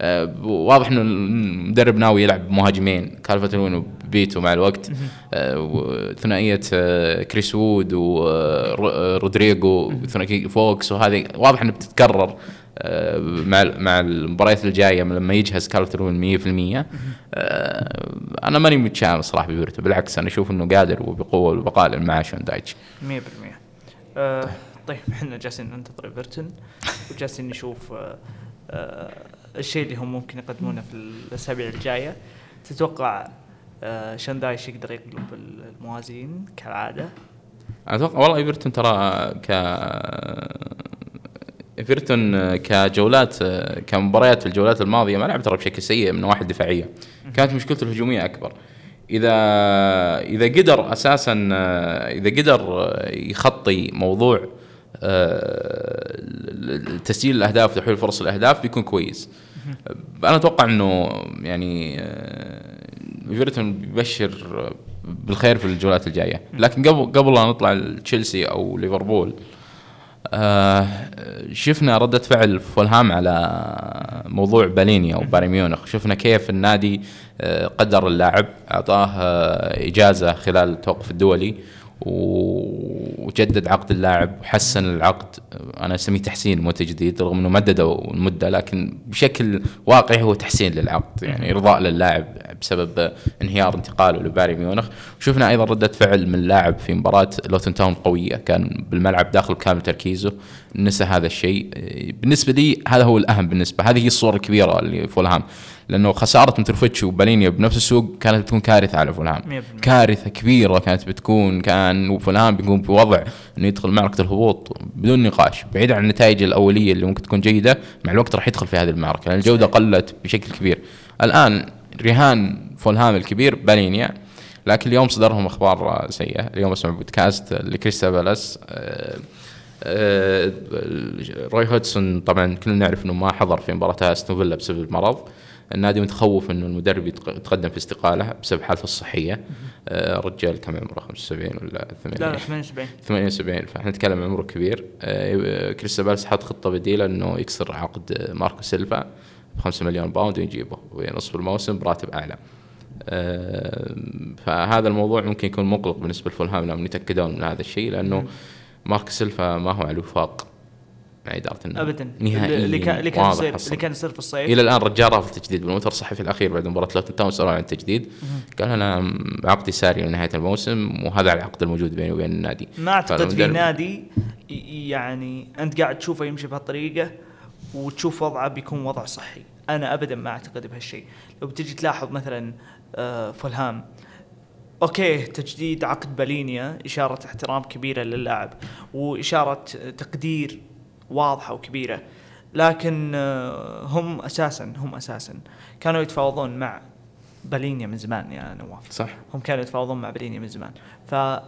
أه، واضح إنه المدرب ناوي يلعب مهاجمين كالفت لوين وبيتو مع الوقت. أه، وثنائية أه، كريس وود ورودريجيز ثنائيه فوكس وهذه واضح إنها بتتكرر أه، مع مع المباريات الجاية لما يجهز كالفت لوين 100% أه، أنا ماني متشائم صراحة بإيفرتون بالعكس أنا أشوف إنه قادر وبقوة والبقاء مع شون دايتش 100% آه طيب إحنا جالسين ننتظر إيفرتون وجالسين نشوف آه آه الشيء اللي هم ممكن يقدمونه في الأسابيع الجاية. تتوقع آه شاندايش يقدر يقلب الموازين كالعادة. أتوقع والله إيفرتون ترى ك إيفرتون كجولات كمباريات في الجولات الماضية ما لعب ترى بشكل سيء من النواحي الدفاعية. كانت مشكلته الهجومية أكبر. اذا إذا قدر أساسا إذا قدر يخطي موضوع آه، تسجيل الأهداف وتحويل فرص الأهداف بيكون كويس. أنا أتوقع إنه يعني آه، ايفرتون بيبشر بالخير في الجولات الجاية. لكن قبل قبل لا نطلع لتشيلسي أو ليفربول آه شفنا ردة فعل فولهام على موضوع بالينيا وبايرن ميونخ. شفنا كيف النادي آه قدر اللاعب أعطاه آه إجازة خلال التوقف الدولي. وجدد عقد اللاعب وحسن العقد. أنا أسميه تحسين مو تجديد رغم إنه مددوا المدة لكن بشكل واقعي هو تحسين للعقد يعني ارضاء للاعب بسبب انهيار انتقاله لبايرن ميونخ. شفنا أيضا ردة فعل من لاعب في مباراة لوتن تاون قوية كان بالملعب داخل بكامل تركيزه نسى هذا الشيء. بالنسبة لي هذا هو الأهم بالنسبة هذه هي الصورة الكبيرة اللي فولهام لأنه خسارة متروفيتش وبالينيا بنفس السوق كانت بتكون كارثة على فولهام. 100%. كارثة كبيرة كانت بتكون كان فولهام بيكون بوضع إنه يدخل معركه الهبوط بدون نقاش بعيد عن النتائج الأولية اللي ممكن تكون جيدة مع الوقت راح يدخل في هذه المعركة لأن الجودة قلت بشكل كبير. الآن رهان فولهام الكبير بالينيا لكن اليوم صدرهم أخبار سيئة. اليوم أسمع بودكاست لكريستا بالاس. آه، آه، روي هودسون طبعا كلنا نعرف إنه ما حضر في مباراة أستون فيلا بسبب المرض. النادي متخوف إنه المدرب يتق- يتقدم في استقالة بسبب حالته الصحية. آه، رجال كم عمره؟ 75 ولا 80 لا لا 78 78 فإحنا نتكلم عمره كبير. آه، كريستال بالاس حط خطة بديلة إنه يكسر عقد ماركو سيلفا ب 5 مليون باوند ويجيبه. بنصف الموسم براتب أعلى. آه، فهذا الموضوع ممكن يكون مقلق بالنسبة لفولهام لازم يتأكدون من هذا الشيء لأنه ماركو سيلفا ما هو على الوفاق. مع إدارة النادي ابدا. نهائيا اللي كان اللي كان يصير. اللي كان يصير في الصيف. إلى الآن رجال رافض التجديد بالمؤتمر الصحفي الأخير بعد مباراة لوتن تاون سالوا عن التجديد. قال أنا عقدي ساري لنهايه الموسم وهذا العقد الموجود بيني وبين النادي. ما أعتقد في نادي يعني أنت قاعد تشوفه يمشي بهالطريقة وتشوف وضعه بيكون وضع صحي. أنا ابدا ما أعتقد بهالشيء. لو بتجي تلاحظ مثلا آه، فولهام. أوكي تجديد عقد بالينيا إشارة احترام كبيرة للاعب وإشارة تقدير واضحة وكبيرة. لكن آه، هم أساسا هم أساسا كانوا يتفاوضون مع بالينيا من زمان يا نواف. صح. هم كانوا يتفاوضون مع بالينيا من زمان. ف ال-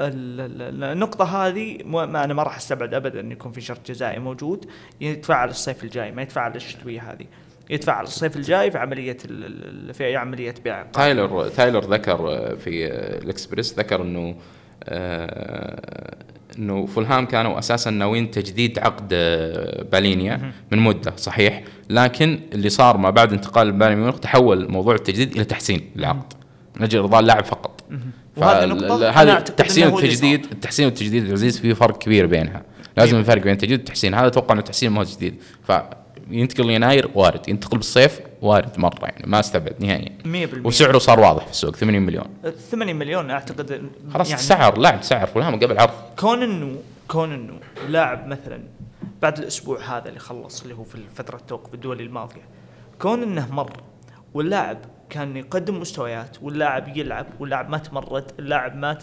ال- النقطة هذه ما أنا ما راح أستبعد أبدا أن يكون في شرط جزائي موجود. يتفعل الصيف الجاي ما يتفعل الشتوية هذه. يتفعل الصيف الجاي في عملية في أي عملية بيع تايلر تايلر ذكر في الإكسبريس ذكر إنه آه، إنه فولهام كانوا أساسا ناويين تجديد عقد آه، بالينيا من مدة صحيح. لكن اللي صار ما بعد انتقال بايرن ميونخ تحول موضوع التجديد إلى تحسين العقد. من أجل إرضاء اللاعب فقط. وهذه نقطة أنا هذا التحسين والتجديد التحسين والتجديد عزيز في فرق كبير بينها. لازم الفرق بين التجديد والتحسين هذا أتوقع إنه تحسين ما هو تجديد. فينتقل يناير وارد ينتقل بالصيف وارد مرة يعني ما استبعد نهائيا. 100% وسعره صار واضح في السوق 80 مليون. 80 مليون أعتقد خلاص يعني سعر لاعب سعر فولهام قبل عرض. كون إنه كون إنه لاعب مثلا بعد الأسبوع هذا اللي خلص اللي هو في فترة التوقف الدولي الماضية كون إنه مر واللاعب كان يقدم مستويات واللاعب يلعب واللاعب ما تمرد اللاعب ما.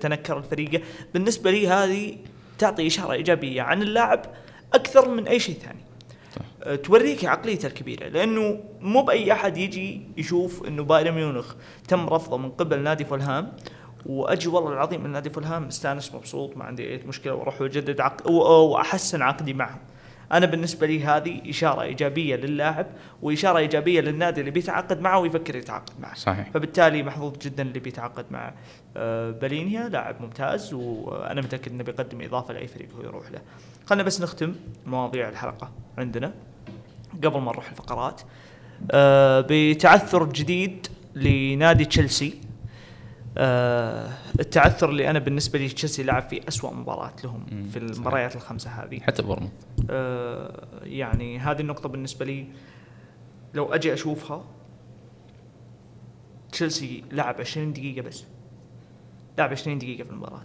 تنكر الفريق بالنسبة لي هذه تعطي إشارة إيجابية عن اللاعب أكثر من أي شيء ثاني. توريك عقليته الكبيرة لأنه مو بأي أحد يجي يشوف إنه بايرن ميونخ تم رفضه من قبل نادي فولهام. وأجي والله العظيم من نادي فولهام مستانس مبسوط ما عندي أي مشكلة وأروح وأجدد عقد واحسن عقدي معهم. أنا بالنسبة لي هذه إشارة إيجابية للاعب وإشارة إيجابية للنادي اللي بيتعاقد معه ويفكر يتعاقد معه. صحيح. فبالتالي محظوظ جدا اللي بيتعاقد مع آه، بلينيا لاعب ممتاز. وأنا متأكد إنه بيقدم إضافة لأي فريق هو يروح له. خلينا بس نختم مواضيع الحلقة عندنا قبل ما نروح الفقرات. آه، بتعثر جديد لنادي تشيلسي. آه التعثر اللي أنا بالنسبة لي تشيلسي لعب في أسوأ مباراة لهم في المباريات الخمسة هذه. حتى بورموث. آه يعني هذه النقطة بالنسبة لي لو أجي أشوفها تشيلسي لعب 20 دقيقة بس. لعب 20 دقيقة في المباراة.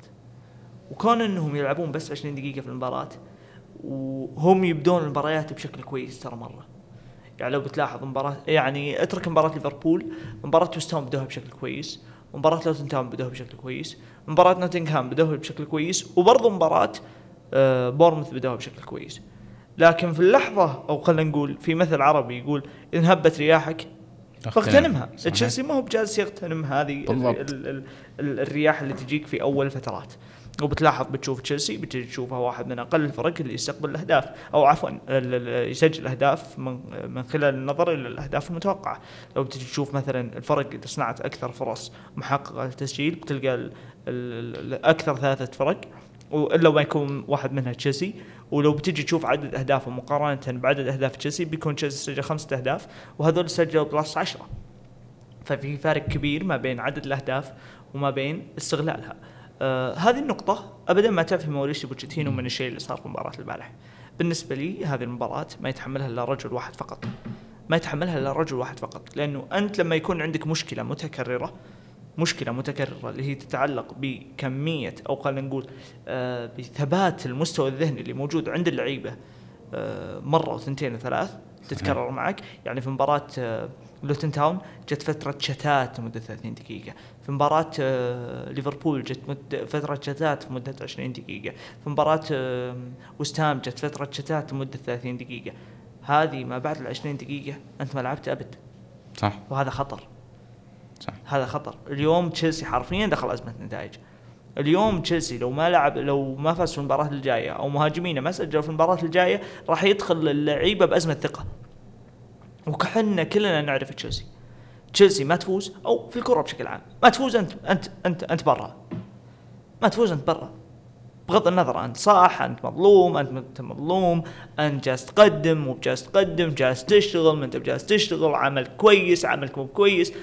وكون إنهم يلعبون بس 20 دقيقة في المباراة وهم يبدون المباريات بشكل كويس ترى مرة يعني لو بتلاحظ مباراة يعني اترك مباراة ليفربول مباراة هام بدوها بشكل كويس مباراة لوتن تاون بدوها بشكل كويس مباراة نوتنغهام بدوها بشكل كويس وبرضه مباراة آه، بورنموث بدوها بشكل كويس لكن في اللحظة أو خلينا نقول في مثل عربي يقول ان هبت رياحك فاغتنمها. تشيلسي ما هو بجالس يغتنم هذه ال. ال ال ال الرياح اللي تجيك في أول فترات وبتلاحظ بتشوف تشيلسي بتجي تشوفها واحد من أقل الفرق اللي يستقبل الأهداف أو عفوا يسجل أهداف من من خلال النظر إلى الأهداف المتوقعة. لو بتجي تشوف مثلا الفرق اللي صنعت أكثر فرص محققة للتسجيل بتلقى أكثر ثلاثة فرق وإلا ما يكون واحد منها تشيلسي. ولو بتجي تشوف عدد اهدافه مقارنة بعدد أهداف تشيلسي بيكون تشيلسي سجل خمسة أهداف وهذول سجلوا بلس 10 ففي فارق كبير ما بين عدد الأهداف وما بين استغلالها. آه هذه النقطة ابدا ما تفهم موريسيو بوتشيتينو من الشيء اللي صار في مباراة البارح. بالنسبة لي هذه المباراة ما يتحملها إلا رجل واحد فقط. ما يتحملها إلا رجل واحد فقط، لأنه أنت لما يكون عندك مشكلة متكررة مشكلة متكررة اللي هي تتعلق بكمية أو خلينا نقول آه بثبات المستوى الذهني اللي موجود عند اللعيبة آه مرة وثنتين وثلاث تتكرر معك يعني في مباراة آه لوتن تاون جت فترة شتات لمدة 30 دقيقة. في مباراة آه ليفربول جت فترة شتات في مدة 20 دقيقة. في مباراة وستهام جت فترة شتات لمدة 30 دقيقة. هذه ما بعد ال 20 دقيقة أنت ما لعبت أبد. صح. وهذا خطر. صح. هذا خطر. اليوم تشيلسي حرفيا دخل أزمة نتائج. اليوم تشيلسي لو ما لعب لو ما فاز في المباراة الجاية أو مهاجمينه ما سجلوا في المباراة الجاية راح يدخل اللعيبة بأزمة ثقة. وكحنا كلنا نعرف تشيلسي. تشيلسي ما تفوز أو في الكره بشكل عام. ما تفوز أنت أنت أنت أنت برا. ما تفوز أنت برا. بغض النظر أنت صح أنت مظلوم أنت مظلوم أنت جالس تقدم مو جالس تقدم جالس تشتغل ما أنت جالس تشتغل عمل كويس عملك مو كويس.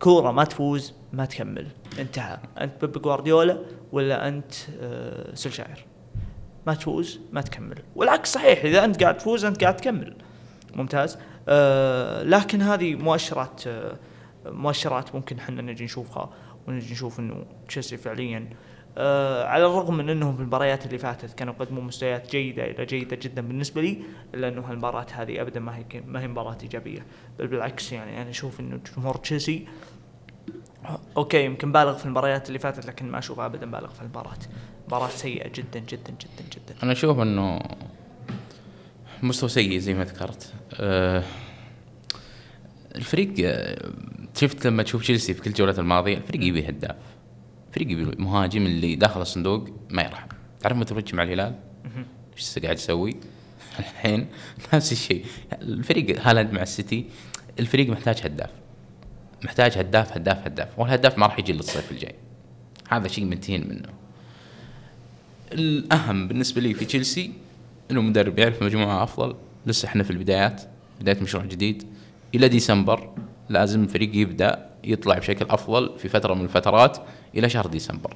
كورة ما تفوز ما تكمل. انتهى. أنت بيب جوارديولا ولا أنت آه سولشاير ما تفوز ما تكمل. والعكس صحيح إذا أنت قاعد تفوز أنت قاعد تكمل. ممتاز. لكن هذه مؤشرات آه مؤشرات ممكن إحنا نجي نشوفها ونجي نشوف إنه تشيلسي فعليا. آه على الرغم من إنهم في المباريات اللي فاتت كانوا يقدمون مستويات جيدة إلى جيدة جدا بالنسبة لي الا انه هالمباراة هذه ابدا ما هي ما هي مباراة إيجابية. بل بالعكس يعني أنا أشوف إنه جمهور تشيلسي أوكي يمكن بالغ في المباريات اللي فاتت لكن ما أشوف ابدا بالغ في المباراة. مباراة سيئة جدا جدا جدا جدا. أنا أشوف إنه مستوى سيء زي ما ذكرت. أه الفريق آه، شفت لما تشوف تشيلسي في كل الجولات الماضية الفريق يبي هداف. فريق يبي مهاجم اللي داخل الصندوق ما يرحم. تعرف متروتش مع الهلال؟ إيش قاعد يسوي؟ الحين <laughs> نفس الشيء. الفريق هالاند مع السيتي الفريق محتاج هداف. محتاج هداف هداف هداف. والهداف ما راح يجي للصيف الجاي. هذا شيء منتهين منه. الأهم بالنسبة لي في تشيلسي إنه مدرب يعرف مجموعة أفضل. لسه إحنا في البدايات بداية مشروع جديد. إلى ديسمبر لازم الفريق يبدأ يطلع بشكل أفضل في فترة من الفترات إلى شهر ديسمبر.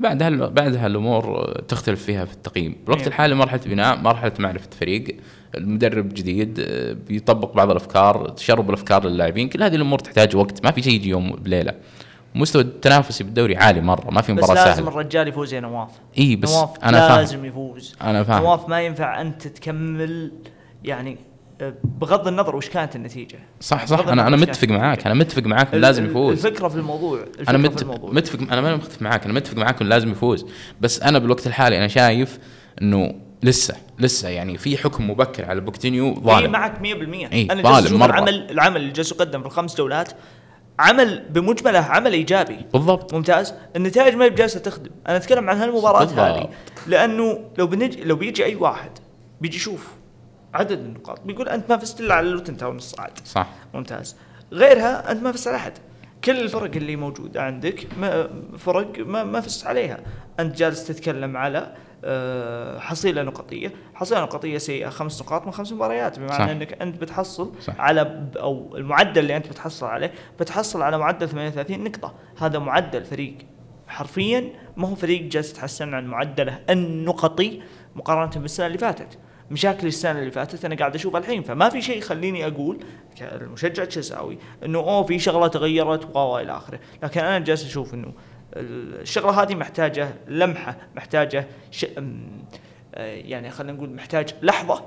بعدها بعدها الأمور تختلف فيها في التقييم. بالوقت إيه. الحالي مرحلة بناء مرحلة معرفة فريق. المدرب جديد آه، بيطبق بعض الأفكار تشرب الأفكار للاعبين. كل هذه الأمور تحتاج وقت ما في شيء يجي يوم بليلة. مستوى التنافسي بالدوري عالي مرة ما في بس مباراة لازم سهلة. الرجال يفوز يا نواف إي بس نواف أنا فاهم. لازم يفوز. أنا فاهم. نواف ما ينفع أنت تكمل يعني آه، بغض النظر وش كانت النتيجة. صح صح. أنا أنا متفق معاك. أنا متفق معاك لازم يفوز. الفكرة في الموضوع. الفكرة أنا في مت... الموضوع. متفق أنا ما مختلف معاك. أنا متفق معاك إنه لازم يفوز. بس أنا بالوقت الحالي أنا شايف إنه لسه لسه يعني في حكم مبكر على بوتشيتينو إي ظالم. معك 100% إيه، أنا ظالم مرة. العمل العمل اللي جالس يقدم في الخمس جولات عمل بمجمله عمل إيجابي. بالضبط. ممتاز؟ النتائج ما هي بجالسه تخدم. أنا أتكلم عن هالمباراة. هذه لأنه لو بنجي لو بيجي أي واحد بيجي يشوف عدد النقاط بيقول أنت ما فزت إلا على لوتن تاون الصعد. صح. ممتاز. غيرها أنت ما فزت على أحد. كل الفرق اللي موجودة عندك ما فرق ما, ما فزت عليها. أنت جالس تتكلم على حصيلة نقطية. حصيلة نقطية سيئة خمس نقاط من خمس مباريات. بمعنى صح. إنك أنت بتحصل صح. على أو المعدل اللي أنت بتحصل عليه بتحصل على معدل 38 نقطة. هذا معدل فريق حرفيا ما هو فريق جالس يتحسن عن معدله النقطي مقارنة بالسنة اللي فاتت. مشاكل السنة اللي فاتت أنا قاعد اشوفها الحين. فما في شيء يخليني أقول كمشجع تشيلساوي إنه أوه في شغلة تغيرت و إلى آخره. لكن أنا جالس أشوف إنه الشغلة هذه محتاجة لمحة محتاجة ش... آه، يعني خلينا نقول محتاج لحظة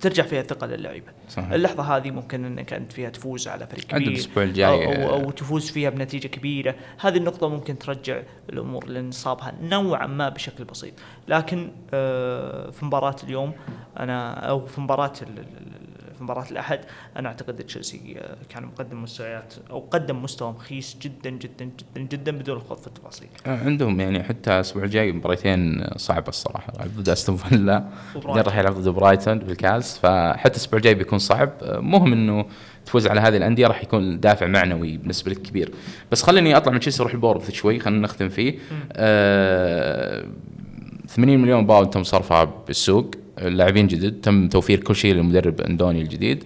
ترجع فيها الثقة للعيبة صحيح. اللحظة هذه ممكن إنك أنت فيها تفوز على فريق كبير الأسبوع الجاي. أو, أو, أو تفوز فيها بنتيجة كبيرة هذه النقطة ممكن ترجع الأمور لنصابها نوعا ما بشكل بسيط لكن آه، في مباراة اليوم أنا أو في مباراة في مباراة الأحد. أنا أعتقد تشيلسي آه، كان مقدم مستويات أو قدم مستوى مخيس جدا جدا جدا جدا بدون الخوض في التفاصيل. عندهم يعني حتى الأسبوع الجاي مباريتين صعبة الصراحة. ضد أستون فيلا. بعدين راح يلعب ضد برايتون بالكاس. فحتى الأسبوع الجاي بيكون صعب. مهم إنه تفوز على هذه الأندية. راح يكون دافع معنوي بالنسبة لك كبير بس خليني أطلع من تشيلسي أروح البورنموث شوي. خلينا نختم فيه. آه 80 مليون باوند تم صرفها بالسوق. لاعبين جدد تم توفير كل شيء للمدرب أندوني الجديد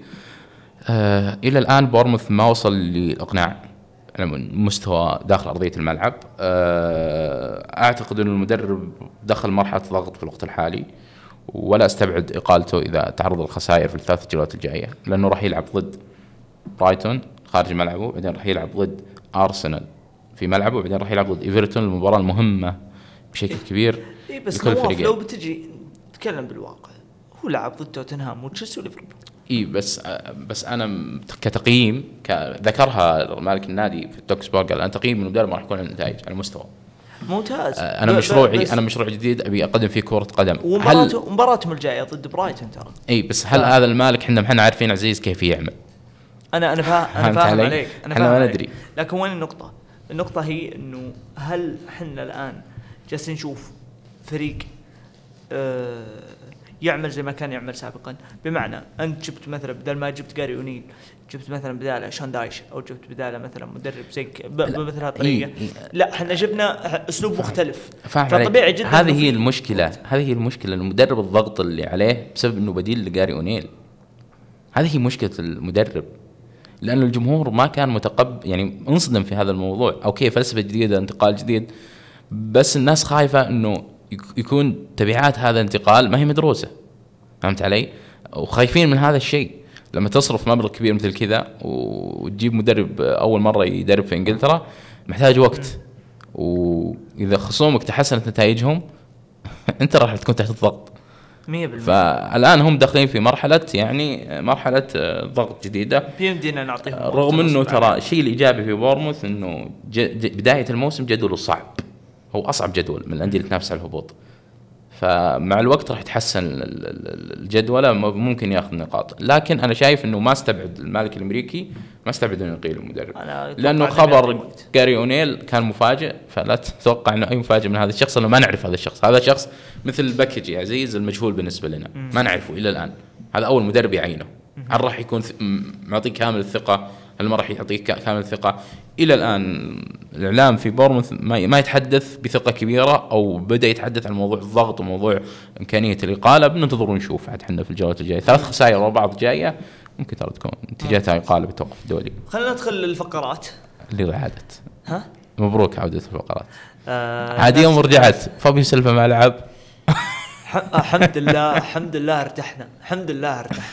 آه إلى الآن بورنموث ما وصل للاقناع على مستوى داخل أرضية الملعب آه أعتقد أن المدرب دخل مرحلة ضغط في الوقت الحالي ولا أستبعد إقالته إذا تعرض الخسائر في الثلاث جولات الجاية لأنه راح يلعب ضد برايتون خارج ملعبه بعدين راح يلعب ضد أرسنال في ملعبه بعدين راح يلعب ضد إيفرتون المباراة المهمة بشكل كبير اي بس لكل نواف. لو بتجي تتكلم بالواقع هو لعب ضد توتنهام وتشيلسي وليفربول إي بس بس أنا كتقييم ذكرها مالك النادي في التوك سبورت قال أنا تقييم من المدرب ما راح يكون النتائج على مستوى ممتاز أنا ب- ب- مشروعي أنا مشروع جديد أبي أقدم فيه كرة قدم هل ومباراته مباراتهم الجاية ضد برايتون ترى إي بس هل آه. هذا المالك إحنا ما إحنا عارفين عزيز كيف يعمل أنا أنا فاهم أنا فاهم علي؟ عليك أنا فاهم ما عليك. ندري. لكن وين النقطة؟ النقطة هي إنه هل إحنا الآن جالسين نشوف فريق آه يعمل زي ما كان يعمل سابقا. بمعنى أنت جبت مثلا بدل ما جبت جاري أونيل جبت مثلا بداله شون دايش أو جبت بداله مثلا مدرب زي. بمثل هالطريقه. لا إحنا جبنا أسلوب مختلف. فطبيعي جدا هذه هي المشكلة. هذه هي المشكلة. المدرب الضغط اللي عليه بسبب إنه بديل لجاري أونيل. هذه هي مشكلة المدرب. لأن الجمهور ما كان متقبل يعني انصدم في هذا الموضوع. أوكي فلسفة جديدة انتقال جديد بس الناس خايفة إنه يكون تبعات هذا الانتقال ما هي مدروسة فهمت علي؟ وخايفين من هذا الشيء لما تصرف مبلغ كبير مثل كذا وتجيب مدرب أول مرة يدرب في إنجلترا محتاج وقت وإذا خصومك تحسنت نتائجهم <laughs> أنت راح تكون تحت الضغط 100% فالآن هم داخلين في مرحلة يعني مرحلة آه، ضغط جديدة بيمدينا نعطيهم رغم إنه ترى. الشيء الإيجابي في بورموث إنه. بداية الموسم جدوله صعب هو أصعب جدول من الأندية اللي تنافس على الهبوط. فمع الوقت راح يتحسن ال- ال- ال- الجدول م- ممكن ياخذ نقاط. لكن أنا شايف إنه ما استبعد المالك الأمريكي ما استبعد إنه يقيل المدرب. لأنه خبر. جاري أونيل كان مفاجئ فلا تتوقع إنه أي مفاجئ من هذا الشخص لأنه ما نعرف هذا الشخص. هذا شخص مثل package يا عزيز المجهول بالنسبة لنا. ما نعرفه إلى الآن. هذا أول مدرب يعينه. هل راح يكون معطيه كامل الثقة؟ هل ما راح يعطيك كأ- كامل الثقه إلى الآن الإعلام في بورنموث ما يتحدث بثقة كبيرة أو بدأ يتحدث عن موضوع الضغط وموضوع إمكانية الاقاله بننتظر ونشوف. عاد إحنا في الجولات الجاية. ثلاث خسائر ورا بعض جاية. ممكن ترى تكون نتيجتها اقاله بالتوقف الدولي. خلينا ندخل للفقرات. اللي عادت ها؟ مبروك عودة الفقرات. آه عاد يوم رجعت. فابيو سيلفا ما لعب آه، الحمد لله الحمد لله ارتحنا. الحمد لله ارتحنا.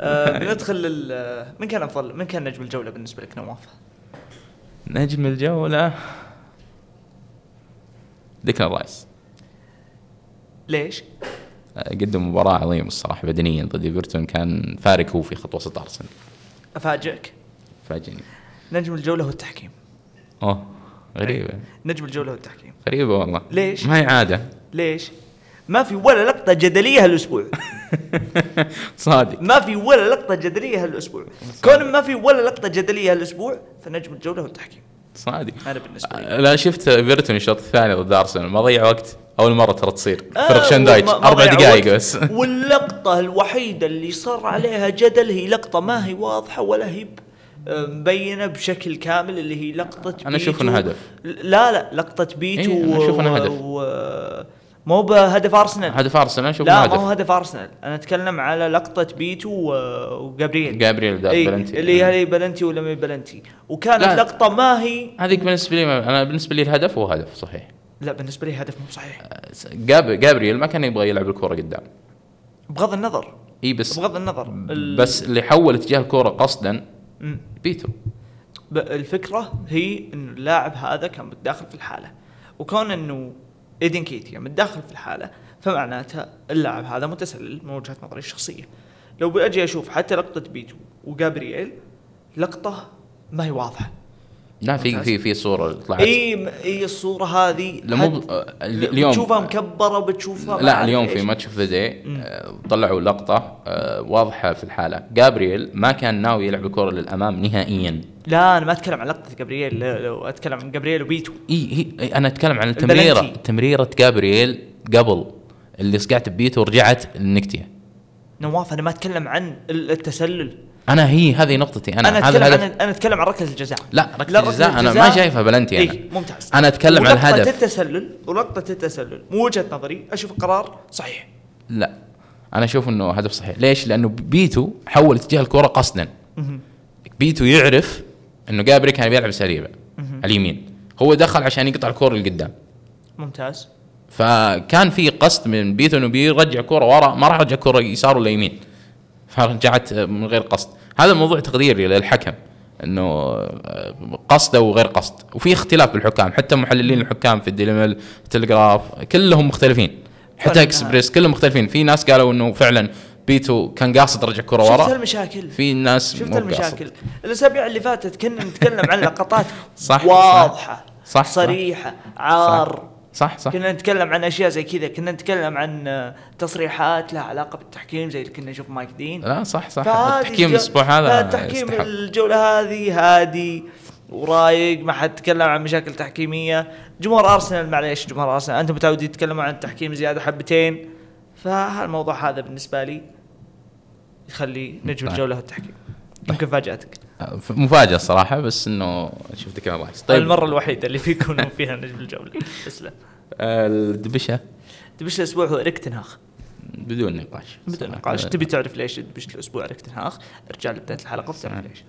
آه <laughs> بندخل لل من كان أفضل من كان نجم الجولة بالنسبة لك نواف؟ نجم الجولة؟ ديكلان رايس. ليش؟ آه، قدم مباراة عظيمة الصراحة بدنيا ضد إيفرتون كان فارق هو في خط وسط أرسنال. أفاجئك؟ فاجئني. نجم الجولة هو التحكيم. أوه غريبة. نجم الجولة هو التحكيم. غريبة والله. ليش؟ ما هي عادة. ليش؟ ما في ولا لقطة جدلية هالأسبوع. <laughs> <laughs> صادق. ما في ولا لقطة جدلية هالأسبوع. كون ما في ولا لقطة جدلية هالأسبوع فنجم الجولة هو التحكيم. صادق. أنا بالنسبة لي. لا شفت ايفرتون الشوط الثاني ضد أرسنال؟ ما ضيع وقت. أول مرة ترى تصير. آه، فرق ما أربع دقائق. بس. <laughs> واللقطة الوحيدة اللي صار عليها جدل هي لقطة ما هي واضحة ولا هي مبينة بشكل كامل اللي هي لقطة أنا أشوف بيتو- إنه هدف. لا لا لقطة بيتو إيه، أنا أشوف إنه و- هدف. و- مو بهدف ارسنال هدف ارسنال أشوف لا ما هو هدف. ارسنال أنا أتكلم على لقطة بيتو وجابرييل. جابرييل دار إيه، بلنتي. اللي هي بلنتي ولا ما بلنتي. وكانت لا. لقطة ما هي هذيك بالنسبة لي أنا بالنسبة لي الهدف هو هدف صحيح. لا بالنسبة لي هدف مو صحيح. جاب جابرييل ما كان يبغى يلعب الكره قدام. بغض النظر. إي بس بغض النظر. ال- بس اللي حول اتجاه الكره قصدا مم. بيتو. الفكرة هي انه اللاعب هذا كان متداخل في الحالة. وكون إنه إيدي نكيتيا متداخل في الحالة فمعناتها اللاعب هذا متسلل من وجهة نظري الشخصية. لو باجي أشوف حتى لقطة بيتو وجابرييل لقطة ما هي واضحة. لا في. في في صورة طلعت. إي إي الصورة هذه لا مو آه، اليوم. بتشوفها مكبرة بتشوفها لا اليوم. في ماتش اوف ذا داي طلعوا لقطة آه، واضحة في الحالة. جابرييل ما كان ناوي يلعب الكره للأمام نهائيا. لا أنا ما أتكلم عن لقطة جابرييل. لو أتكلم عن جابرييل وبيتو. إي هي أنا أتكلم عن التمريره. تمريره جابرييل قبل. اللي سقعت ببيته ورجعت للنكتيه نواف أنا ما أتكلم عن ال- التسلل. أنا هي هذه نقطتي أنا, أنا هذا أتكلم الهدف. عن أنا أتكلم عن ركلة الجزاء. لا ركلة الجزاء أنا ما شايفها بلنتي أنا. إيه ممتاز. أنا أتكلم عن الهدف. التسلل ولقطه التسلل. من وجهة نظري أشوف القرار صحيح. لا أنا أشوف إنه هدف صحيح. ليش؟ لأنه بيتو حول اتجاه الكرة قصدا. بيتو يعرف إنه جابري كان بيلعب سريع على اليمين. هو دخل عشان يقطع الكره لقدام. ممتاز. فكان في قصد من بيتو إنه بيرجع كرة ورا ما راح رجع كرة يسار ولا يمين. فرجعت من غير قصد. هذا موضوع تقديري للحكم إنه قصد أو غير قصد. وفي اختلاف بالحكام حتى محللين الحكام في الديلي ميل التلغراف كلهم مختلفين. حتى. إكسبريس كلهم مختلفين. في ناس قالوا إنه فعلا بيتو كان قاصد رجع شفت ورا. المشاكل في ناس شفت المشاكل. الأسابيع اللي فاتت كنا نتكلم عن لقطات <laughs> صح، واضحة صح، صح. صريحة عار. صح. صح كنا نتكلم عن أشياء زي كذا كنا نتكلم عن آه، تصريحات لها علاقة بالتحكيم زي اللي كنا نشوف مايك دين. لا صح صح. التحكيم الأسبوع هذا التحكيم. الجوله هذه هادي ورايق ما حد تكلم عن مشاكل تحكيمية. جمهور أرسنال معليش جمهور أرسنال. أنتم متعودين تتكلموا عن التحكيم زيادة حبتين. فالموضوع هذا بالنسبة لي يخلي نجم طيب. الجولة هو التحكيم. يمكن فاجأتك. مفاجأة الصراحه بس إنه شفت كذا الله طيب. المرة الوحيدة اللي فيكم فيها نجم الجولة. تسلم الدبشة. دبش الأسبوع هو إريك تنهاخ بدون نقاش. بدون صراحة. نقاش. تبي تعرف ليش دبش الأسبوع إريك تنهاخ ارجع لبدايه الحلقة بتعرف ليش.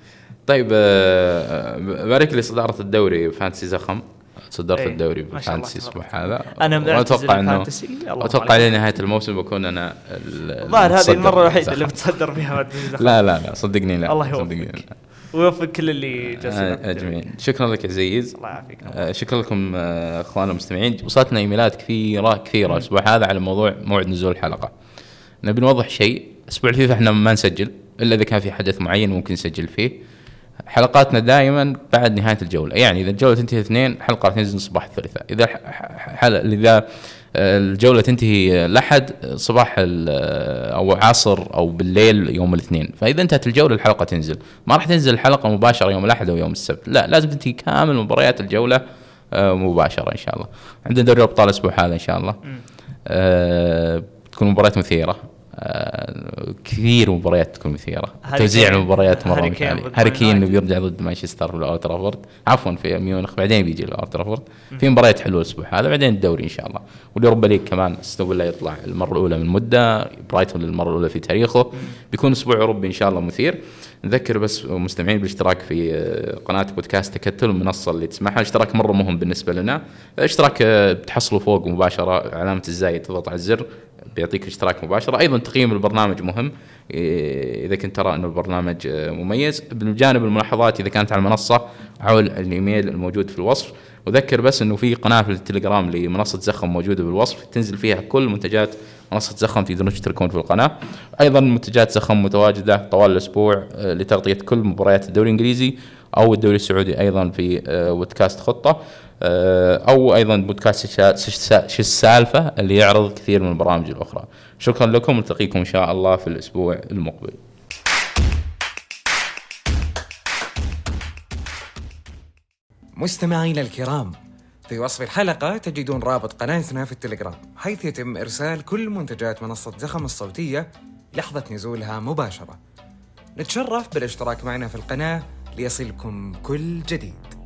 طيب آه، بارك لي صدارة الدوري fantasy زخم. صدرت إيه، الدوري بال fantasy الأسبوع هذا. أعتزل وأتوقع إنه أتوقع. لنهايه الموسم بكون أنا ال- الظاهر هذه المرة الوحيدة اللي. بتصدر فيها. لا لا لا صدقني لا الله يوفقك. لا. ويوفق كل اللي جالسين آه، أجمعين. شكرا لك يا عزيز الله يعافيك. آه، شكرا لكم آه، أخواننا المستمعين. وصلتنا إيميلات كثيره كثيرة. الأسبوع هذا على موضوع موعد نزول الحلقة. نبي نوضح شيء. الأسبوع اللي فيه إحنا ما نسجل إلا إذا كان في حدث معين ممكن نسجل فيه. حلقاتنا دائما بعد نهاية الجولة. يعني إذا الجولة تنتهي اثنين حلقة تنزل صباح الثلاثاء. إذا حل... إذا الجولة تنتهي الاحد صباح ال- أو عصر أو بالليل يوم الاثنين. فإذا انتهت الجولة الحلقة تنزل. ما راح تنزل الحلقة مباشرة يوم الأحد أو يوم السبت. لا لازم تنتهي كامل مباريات الجولة آه، مباشرة إن شاء الله. عندنا دوري الأبطال الأسبوع هذا إن شاء الله. آه، تكون مباريات مثيرة. كثير مباريات تكون مثيرة. توزيع. المباريات مرة مثالي ضد هاري كين. بيرجع ضد مانشستر في الأولد ترافورد. عفوا في ميونخ بعدين بيجي الأولد ترافورد. في مباريات حلوة الأسبوع هذا بعدين الدوري إن شاء الله. واليوروبا ليج كمان استون فيلا يطلع المرة الأولى من مدة. برايتون للمرة الأولى في تاريخه. بيكون أسبوع أوروبي إن شاء الله مثير. نذكر بس مستمعين بالاشتراك في آه، قناة بودكاست تكتل المنصة اللي تسمعها. الاشتراك مرة مهم بالنسبة لنا. الاشتراك آه، بتحصلوا فوق مباشرة علامة الزايد تضغط على الزر بيعطيك اشتراك مباشرة. أيضا تقييم البرنامج مهم. إيه، إذا كنت ترى انه البرنامج آه، مميز بجانب الملاحظات إذا كانت على المنصة حول الإيميل الموجود في الوصف. وذكر بس إنه في قناة في التليجرام لمنصة زخم موجودة بالوصف. تنزل فيها كل منتجات منصة زخم تقدرون تشتركون في القناة. أيضا منتجات زخم متواجدة طوال الأسبوع آه، لتغطية كل مباريات الدوري الإنجليزي أو الدوري السعودي أيضا في آه، بودكاست خطة. آه، أو أيضا بودكاست شو السالفة اللي يعرض كثير من البرامج الأخرى. شكرا لكم نلتقيكم إن شاء الله في الأسبوع المقبل. مستمعينا الكرام في وصف الحلقة تجدون رابط قناتنا في التليجرام حيث يتم إرسال كل منتجات منصة زخم الصوتية لحظة نزولها مباشرة. نتشرف بالاشتراك معنا في القناة ليصلكم كل جديد.